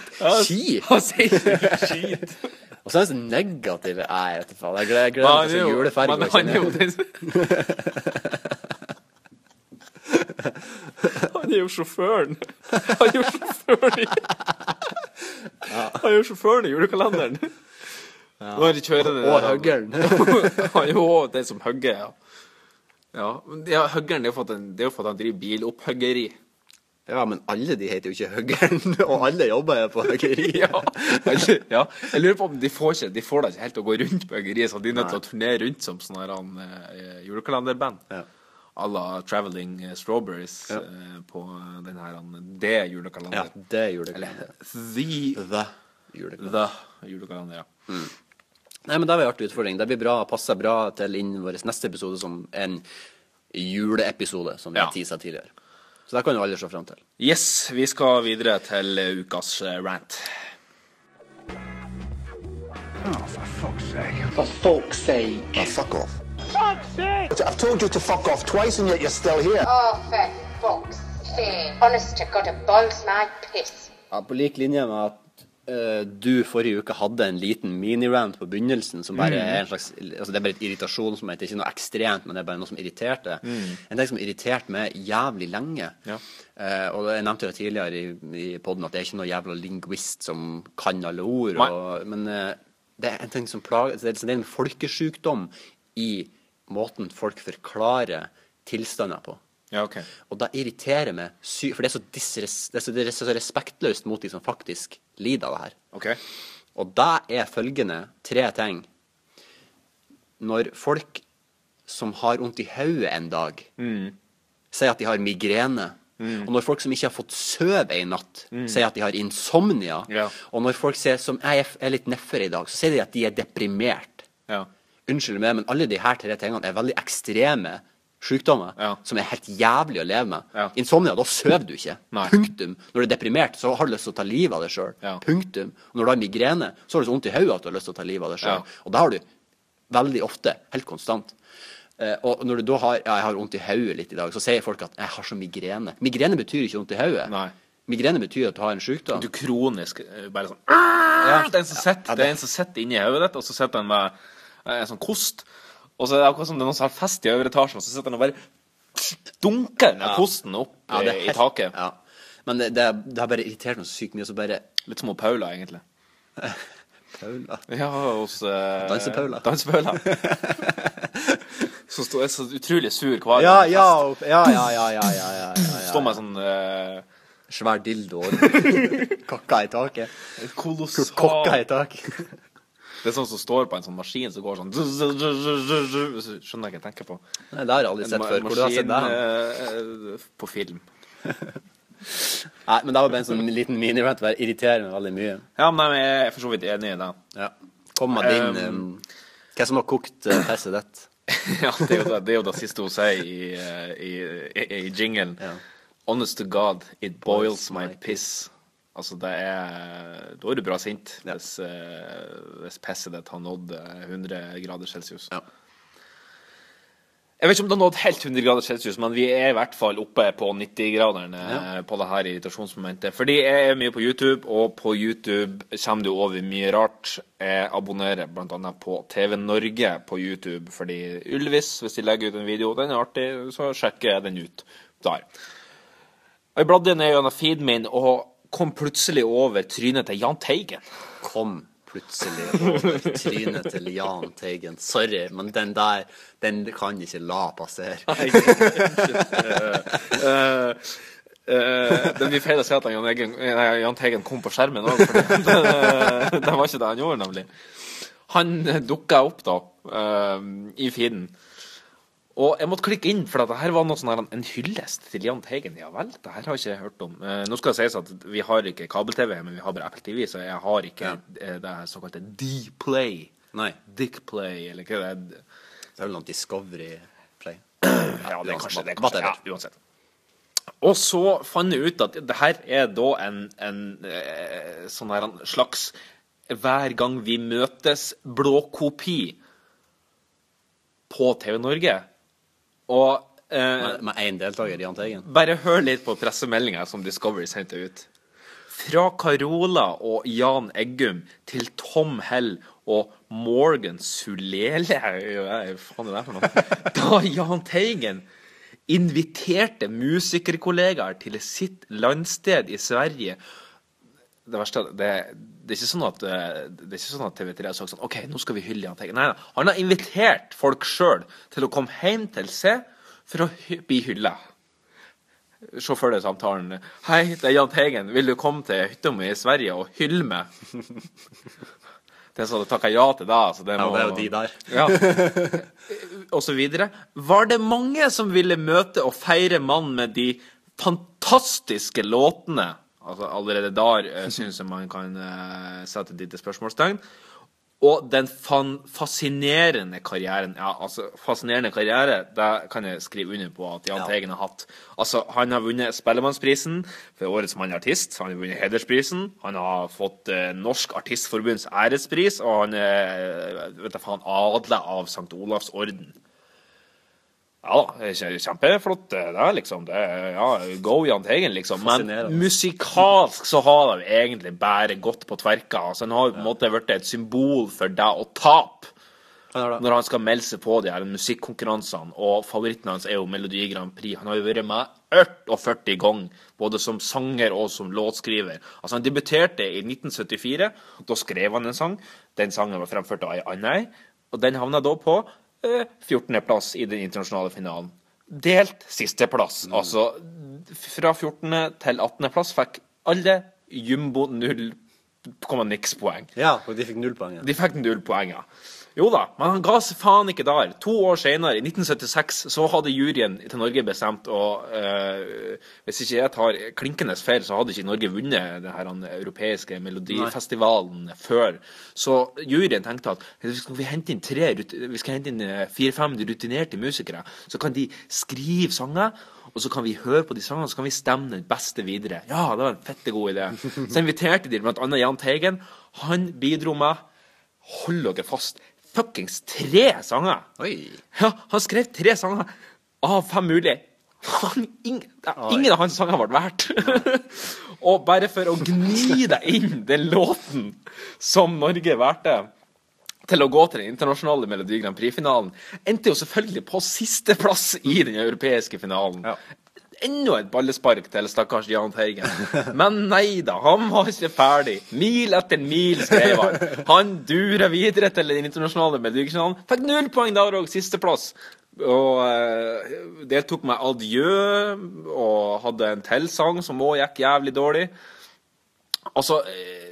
kjip. Han sier skit. Og så er han så negativ. Nei, jeg vet faen. Jeg gleder, Men gleder meg til juleferga. men han er jo den Han er jo sjåføren. Han er jo sjåføren i Han er jo sjåføren i julekalenderen. Når de kjører det Og huggeren. Han er jo også den som hugger, ja. Ja, men ja, Huggeren det er jo for at han, er driver bilopphuggeri. Ja, men alle de heter jo ikke Huggeren, og alle jobber jo på huggeri. Ja, ja. Jeg lurer på om de får, ikke, de får da ikke helt å gå rundt på huggeriet, så de er nødt til å turnere rundt som sånn her eh, julekalenderband. Ja. À la Traveling Strawberries eh, på den her Det Det Ja, det er julekalender. The, The julekalender. the julekalender, ja. Nei, men det var en artig utfordring. Det blir bra, passer bra til inn vår neste episode som en juleepisode, som vi Ja. tisa tidligere. Så det kan jo alle se fram til. Yes, vi skal videre til eh, ukas fuck's rant. For fuck's sake. Oh, fuck off. I've told you to fuck off twice and yet you're still here. Oh, for fuck's sake. Honest to God, it boils my piss. Ja, på lik linje med at Uh, du forrige uke hadde en liten minirant på begynnelsen som bare er en slags altså Det er bare et irritasjonsmoment. Det er ikke noe ekstremt, men det er bare noe som irriterte. En ting som irriterte meg jævlig lenge. Ja. Uh, og jeg nevnte det tidligere i, i poden at jeg er ikke noe jævla linguist som kan alle ord. Og, men uh, det er en ting som plager Det er en folkesjukdom i måten folk forklarer tilstander på. Ja, okay. Og da irriterer meg For det er så, disres, det er så, det er så respektløst mot de som faktisk lider av det her. Okay. Og da er følgende tre ting. Når folk som har vondt i hodet en dag, sier at de har migrene, og når folk som ikke har fått sove en natt, sier at de har insomnia, Ja. og når folk sier som jeg er litt nedfor i dag, så sier de at de er deprimert. Ja. Unnskyld meg, men alle de her tre tingene er veldig ekstreme sykdommer Ja. som er helt jævlig å leve med. Ja. Insomnia, da sover du ikke. Nei. Punktum. Når du er deprimert, så har du lyst til å ta livet av deg sjøl. Ja. Punktum. Og når du har migrene, så har du så vondt i hodet at du har lyst til å ta livet av deg sjøl. Ja. Og det har du veldig ofte, helt konstant Uh, Og når du da har ja, 'jeg har vondt i hodet litt i dag', så sier folk at 'jeg har så migrene'. Migrene betyr ikke vondt i hodet. Migrene betyr at du har en sykdom. Du kronisk eh, bare sånn Det er en som sitter, det er en inni hodet ditt, og så sitter han med eh, en sånn kost. Og så er det akkurat som det er noen som har fest i øvre etasjen, og så sitter han og bare dunker den ja. kosten opp Ja, eh, i taket. Ja. Men det, det, det har bare irritert meg så sykt mye. Så bare Litt som Paula, egentlig. Paula. Ja, hos Danse Paula Danse-Paula. Som er så utrolig sur hver Ja, gang. ja, ja, ja, ja, ja, ja, ja, ja, Står med sånn eh, Svær dildo og kokka i taket. kolossal Kokka i taket. Det er sånn som står på en sånn maskin som går sånn Skjønner jeg ikke tenker på. Nei, det har jeg aldri sett før. Hvor du har sett det? eh, på film. Nei, men det var bare en sånn liten minirant. Det irriterer meg veldig mye. Ja, men jeg er for så vidt enig i det. Ja. Kom med din Um, Hva som har kokt uh, pisset ditt? Ja, det er jo det, det, er jo det siste hun sier i, eh, i, i, i jinglen. Ja. Honest to God, it boils my piss. Altså, det er Da er du bra sint Ja. hvis, eh, hvis pisset ditt har nådd eh, 100 grader celsius. Ja. Jeg vet ikke om det har nådd helt 100 grader celsius, men vi er i hvert fall oppe på 90-graderen ja. på det her irritasjonsmomentet. Fordi jeg er mye på YouTube, og på YouTube kommer du over mye rart. Jeg abonnerer bl.a. på TV Norge på YouTube, fordi Ylvis, hvis de legger ut en video, den er artig, så sjekker jeg den ut der. Jeg bladde ned gjennom feeden min og kom plutselig over trynet til Jahn Teigen. Kom plutselig over trynet til Jahn Teigen. Sorry, men den der, den kan ikke la passere. Nei, Uh, det blir feil å si at Jan, Jahn Teigen kom på skjermen òg, for det, det, det var ikke det han gjorde, nemlig. Han dukka opp da, uh, i feeden. Og jeg måtte klikke inn, for det her var noe sånn her, en hyllest til Jahn Teigen. Ja vel, det her har ikke jeg hørt om. Eh, nå skal det sies at vi har ikke kabel-TV, men vi har bare Apple TV, så jeg har ikke ja. det her såkalte D-play. Nei. Dick-play, eller hva det er. Det er vel noe Discovery Play. Ja, det er kanskje det. er Kanskje, ja, uansett. Og så fant jeg ut at det her er da en, en eh, sånn her en slags hver gang vi møtes blåkopi på TV Norge. Og eh, Med, én deltaker, Jahn Teigen. bare hør litt på pressemeldinga som Discovery sendte ut. Fra Carola og Jan Eggum til Tom Hell og Morgan Sulele faen det for noe? Da Jahn Teigen inviterte musikerkollegaer til sitt landsted i Sverige det verste er det, det er ikke sånn at eh, Det sånn at TV3 har sagt sånn OK, nå skal vi hylle Jahn Teigen. Nei, nei. Han har invitert folk sjøl til å komme hjem til seg for å hy bli hylla. Se for deg samtalen. 'Hei, det er Jahn Teigen. Vil du komme til hytta mi i Sverige og hylle meg?' Den som hadde takka ja til deg, altså det Ja, må det er jo de der. ja. og så videre. Var det mange som ville møte og feire mannen med de fantastiske låtene? Altså Allerede der uh, syns jeg man kan uh, sette et lite spørsmålstegn. Og den fan fascinerende karrieren Ja, altså, fascinerende karriere, det kan jeg skrive under på at Jahn Ja. Teigen har hatt. Altså, Han har vunnet Spellemannsprisen for Årets mann artist. Han har vunnet Hedersprisen. Han har fått eh, Norsk Artistforbunds ærespris, og han er vet jeg faen, adla av St. Olavs orden. Ja da, er kjempeflott det der, liksom. Det er, ja, go Jahn Teigen, liksom. Men musikalsk så har de egentlig bare gått på tverka. Altså, han har jo på en måte blitt et symbol for deg å tape når han skal melde seg på de her musikkonkurransene, og favoritten hans er jo Melodi Grand Prix. Han har jo vært med 48 ganger, både som sanger og som låtskriver. Altså, han debuterte i 1974. Da skrev han en sang. Den sangen var fremført av ei anna og den havna da på eh, 14. plass i den internasjonale finalen. Delt sisteplass. Altså fra 14. til 18. plass fikk alle jumbo 0,niks poeng. Ja, og de fikk null poeng. ja. De fikk null poeng, ja. Jo da, men han ga seg faen ikke der. To år senere, i 1976, så hadde juryen til Norge bestemt og eh, Hvis ikke jeg tar klinkende feil, så hadde ikke Norge vunnet den europeiske melodifestivalen før. Så juryen tenkte at skal vi hente inn tre Vi skal hente inn eh, fire-fem rutinerte musikere. Så kan de skrive sanger. Og så kan vi høre på de sangene, så kan vi stemme den beste videre. Ja, det var en fette god idé. Så inviterte de annet Jahn Teigen. Han bidro med Hold dere fast. Fuckings tre sanger! Oi. Ja, han skrev tre sanger av fem mulige. Han, ingen, ingen av hans sanger ble verdt. og bare for å gni deg inn den låten som Norge valgte til å gå til den internasjonale Melodi Grand Prix-finalen, endte jo selvfølgelig på sisteplass i den europeiske finalen. Ja. Enda et ballespark til stakkars Jahn Teigen. Men nei da, han var ikke ferdig. Mil etter mil, skrev han. Han durer videre til den internasjonale medaljen. Fikk null poeng der òg, sisteplass. Og eh, deltok med Adjø, og hadde en tilsang som òg gikk jævlig dårlig. Altså eh,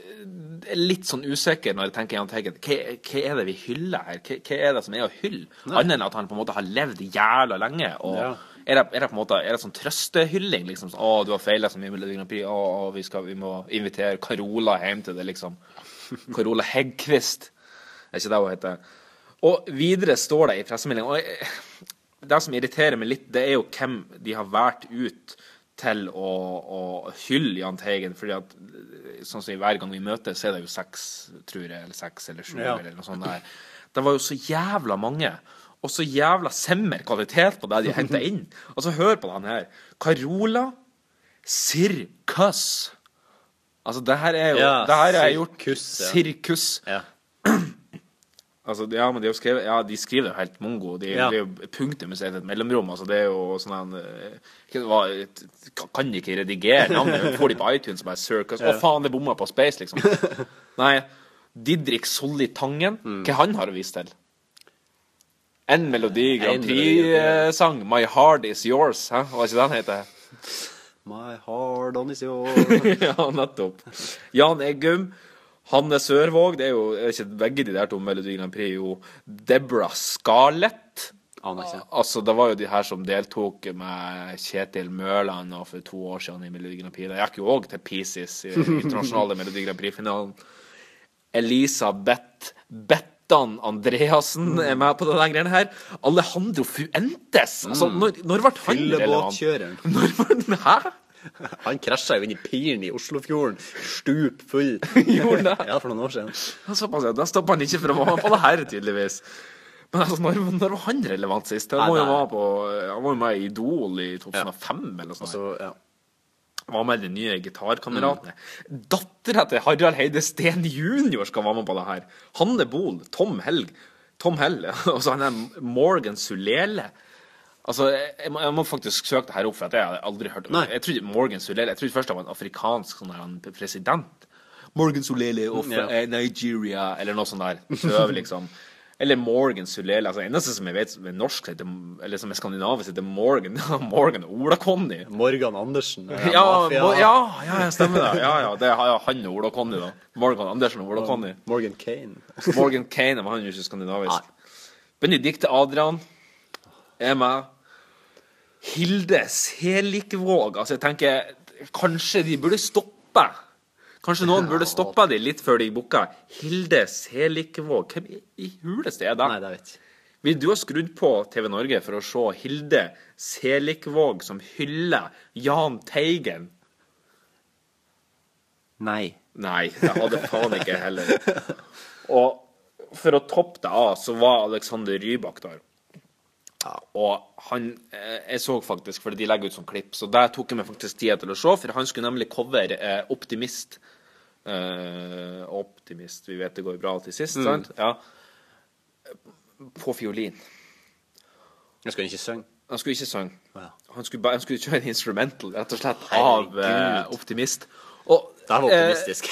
litt sånn usikker når jeg tenker Jahn Teigen. Hva, hva er det vi hyller her? Hva, hva er det som er å hylle? Annet enn at han på en måte har levd jævla lenge. Og Ja. Er, det, er det på en måte Er det sånn trøstehylling? liksom 'Å, du har feila så mye med Melodi Grand Prix. Å, å, vi, skal, vi må invitere Carola hjem til det', liksom. Carola Heggkvist. Er ikke det hun heter? Og videre står det i pressemeldinga og Det som irriterer meg litt, det er jo hvem de har valgt ut til å, å hylle Jahn Teigen. fordi at sånn som Hver gang vi møtes, så er det jo seks, tror jeg, eller seks eller sju. Ja. eller noe sånt der. Det var jo så jævla mange. Og så jævla semmer kvalitet på det de henter inn. Altså, hør på den her. Carola Sirkus. Altså, det her er jo Ja, Det her er gjort sirkus, ja. Altså, ja, men de, har skrevet, ja, de skriver jo helt mongo. De, Ja. Det er jo punktum i et mellomrom. Altså, det er jo sånn en eh, Kan de ikke redigere navnet? Får de på iTunes som er Circus? Å, faen, det bomma på Space, liksom. Nei. Didrik Solli Tangen, Mm. hva han har å vise til? En Melodi Grand. Prix-sang. My Heart Is Yours. Hæ? er ikke den heter? My heart on is yours. ja, nettopp. Jan Eggum. Hanne Sørvåg. Det er jo er ikke begge de der to Melodi Grand Prix. Jo Deborah Scarlett. Altså, det var jo de her som deltok med Kjetil Mørland for to år siden i Melodi Grand Prix. Det gikk jo òg til pieces i den internasjonale Melodi Grand Prix-finalen. Elisabeth Bettan Andreassen er med på denne greiene her. Alejandro Fuentes! Altså, når, når ble han relevant? Når ble, Hæ? Han krasja jo inn i piren i Oslofjorden, stup full. Gjorde det? Ja, for noen år siden. Såpass, ja. Da stoppa han ikke for å være med på det her, tydeligvis. Men altså, når, når var han relevant sist? Han var jo med på Han var jo med i Idol i 2005 eller noe sånt. Altså, ja. Var med de nye gitarkameratene. Dattera til Harald Heide Steen jr. skal være med på det her. Hanne Bol, Tom Helg, Tom Hell, og så han er Morgan Sulele. Altså, jeg må, jeg må faktisk søke det her opp, for at jeg har aldri hørt om. Jeg trodde Morgan Sulele Jeg trodde først det var en afrikansk sånn president. Morgan Sulele of Ja. eh, Nigeria, eller noe sånt der. Prøve, liksom. Eller Morgan Sulele. Altså, eneste som jeg vet som er norsk, eller som er skandinavisk, heter Morgan. Morgan Ola-Conny. Morgan Andersen. eh, Ja, ja, ja, stemmer det. Ja, ja, det er han og Ola Conny, da. Morgan Andersen og Ola Conny. Morgan Kane. Morgan Kane var han jo ikke skandinavisk. Benedicte Adrian er meg. Hilde Selikvåg. Altså, jeg tenker kanskje de burde stoppe. Kanskje noen burde stoppe de litt før de booka. Hilde Selikvåg. Hvem i, i huleste er det? Nei, det vet jeg ikke. Vil du ha skrudd på TV Norge for å se Hilde Selikvåg som hyller Jahn Teigen? Nei. Nei, jeg hadde faen ikke heller. Og for å toppe det av, så var Alexander Rybak der. Og han eh, Jeg så faktisk, fordi de legger ut sånn klipp, så der tok jeg meg faktisk tida til å se, for han skulle nemlig cover eh, Optimist. Eh, optimist, vi vet det går bra til sist, sant? Ja. På fiolin. Jeg skulle ikke synge. Han skulle ikke synge. Wow. Han skulle, han skulle kjøre en instrumental, rett og slett, av eh, Optimist. Og, Det var eh, optimistisk.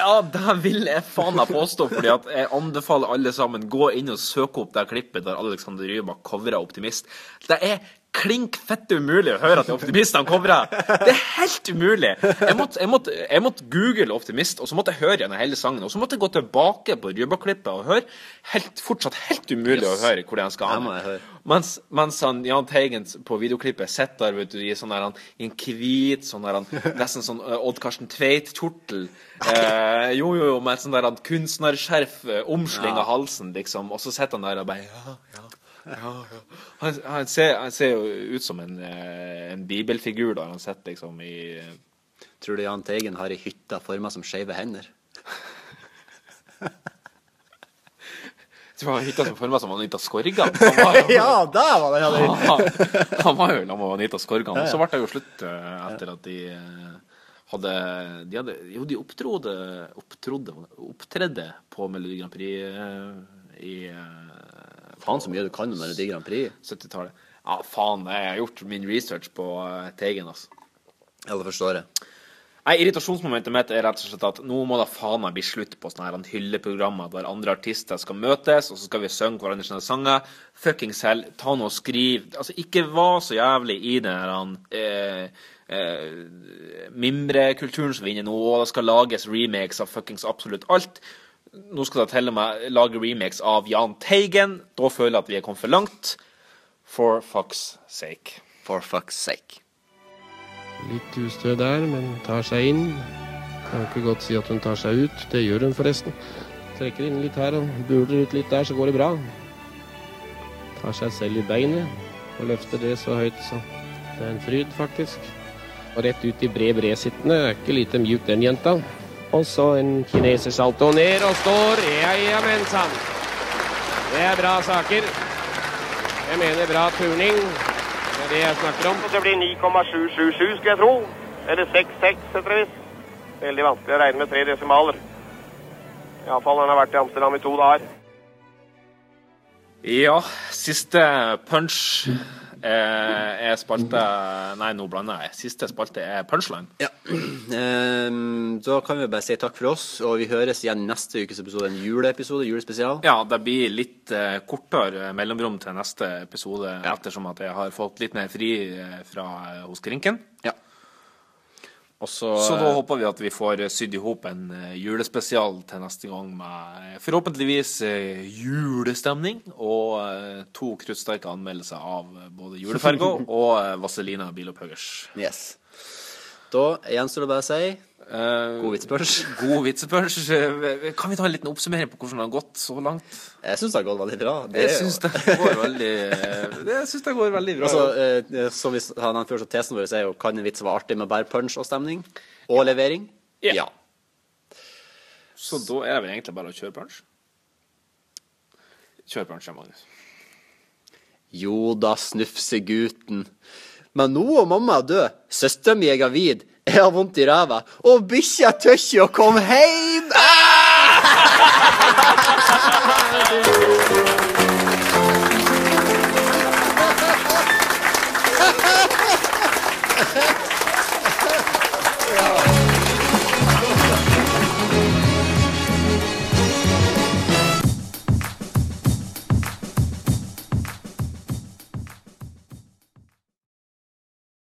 Ja, det vil jeg faen meg påstå, fordi at jeg anbefaler alle sammen gå inn og søke opp det klippet der Alexander Rybak covrer Optimist. Det er klink fette umulig å høre at optimistene er Optimist han covrer. Det er helt umulig. Jeg måtte, jeg, måtte, jeg måtte google Optimist, og så måtte jeg høre gjennom hele sangen. Og så måtte jeg gå tilbake på Rybak-klippet og høre. Helt, fortsatt helt umulig å høre hvor han skal høre. mens, mens han, Jahn Teigen på videoklippet sitter der i sånn der, han, i en hvit, sånn der, han, nesten sånn uh, Odd Karsten Tveit-tortel. Eh, jo, jo, jo, med et sånn der han, kunstnerskjerf omsling av halsen, liksom. Og så sitter han der og bare Ja, ja. Ja, ja. Han, han, ser, han ser jo ut som en, eh, en bibelfigur da han sitter liksom i Tror du Jahn Teigen har ei hytte forma som skeive hender? Tror tror han hytta som forma som Anita Skorgan. ja, der var det! han, han var jo sammen med Anita Skorgan. Og så ble det jo slutt eh, etter at de eh, hadde De hadde Jo, de opptrodde Opptrodde Opptredde på Melodi Grand Prix i Faen så mye du kan om Melodi Grand Prix. 70-tallet. Ja, faen, jeg har gjort min research på uh, Teigen, altså. Ja, det forstår jeg. Nei, Irritasjonsmomentet mitt er rett og slett at nå må det faen meg bli slutt på sånne her hylleprogrammer der andre artister skal møtes, og så skal vi synge hverandre sine sanger. Fuckings hell, ta nå og skriv Altså, ikke var så jævlig i den her eh, eh, mimrekulturen som vi er inne i nå, og det skal lages remakes av fuckings absolutt alt. Nå skal jeg til og med lage remakes av Jahn Teigen. Da føler jeg at vi er kommet for langt. For fuck's sake. For fuck's sake. Litt ustø der, men tar seg inn. Kan ikke godt si at hun tar seg ut. Det gjør hun forresten. Trekker inn litt her og buler ut litt der, så går det bra. Tar seg selv i beinet og løfter det så høyt, så det er en fryd, faktisk. Og rett ut i bred bred sittende. Er ikke lite mjuk, den jenta. Og så en kinesersalto ned og står. Ja, ja, men sann. Det er bra saker. Jeg mener bra turning det er det jeg snakker om. Det blir 9,777, skulle jeg tro. Eller 66, etter det Veldig vanskelig å regne med tre desimaler. Iallfall når han har vært i Amsterdam i to dager. Ja, siste punch eh, er spalte Nei, nå blander jeg. Siste spalte er punchline. Ja. Um, da kan vi bare si takk for oss, og vi høres igjen neste ukes episode. En juleepisode, julespesial. Ja, det blir litt uh, kortere mellomrom til neste episode, ja. ettersom at jeg har fått litt mer fri uh, fra uh, hos Krinken. Ja. Også, så da håper vi at vi får sydd i hop en julespesial til neste gang med forhåpentligvis julestemning og to kruttsterke anmeldelser av både juleferga og Vazelina Bilopphøggers. Yes. Da gjenstår det bare å si god vitspunch God vitsepunch. Kan vi ta en liten oppsummering på hvordan det har gått så langt? Jeg syns det har gått veldig bra. Det jeg syns det går veldig Det syns det går veldig bra. Altså, som vi har nevnt før, så tesen vår er jo kan en vits være artig med bare punch og stemning? Og levering? Ja. ja. Så da er det vel egentlig bare å kjøre punch? Kjør punch, Magnus. Jo da, snufsegutten. Men nå er mamma død, søstera mi er gravid, jeg har vondt i ræva, og bikkja tør ikke å komme heim! Ah!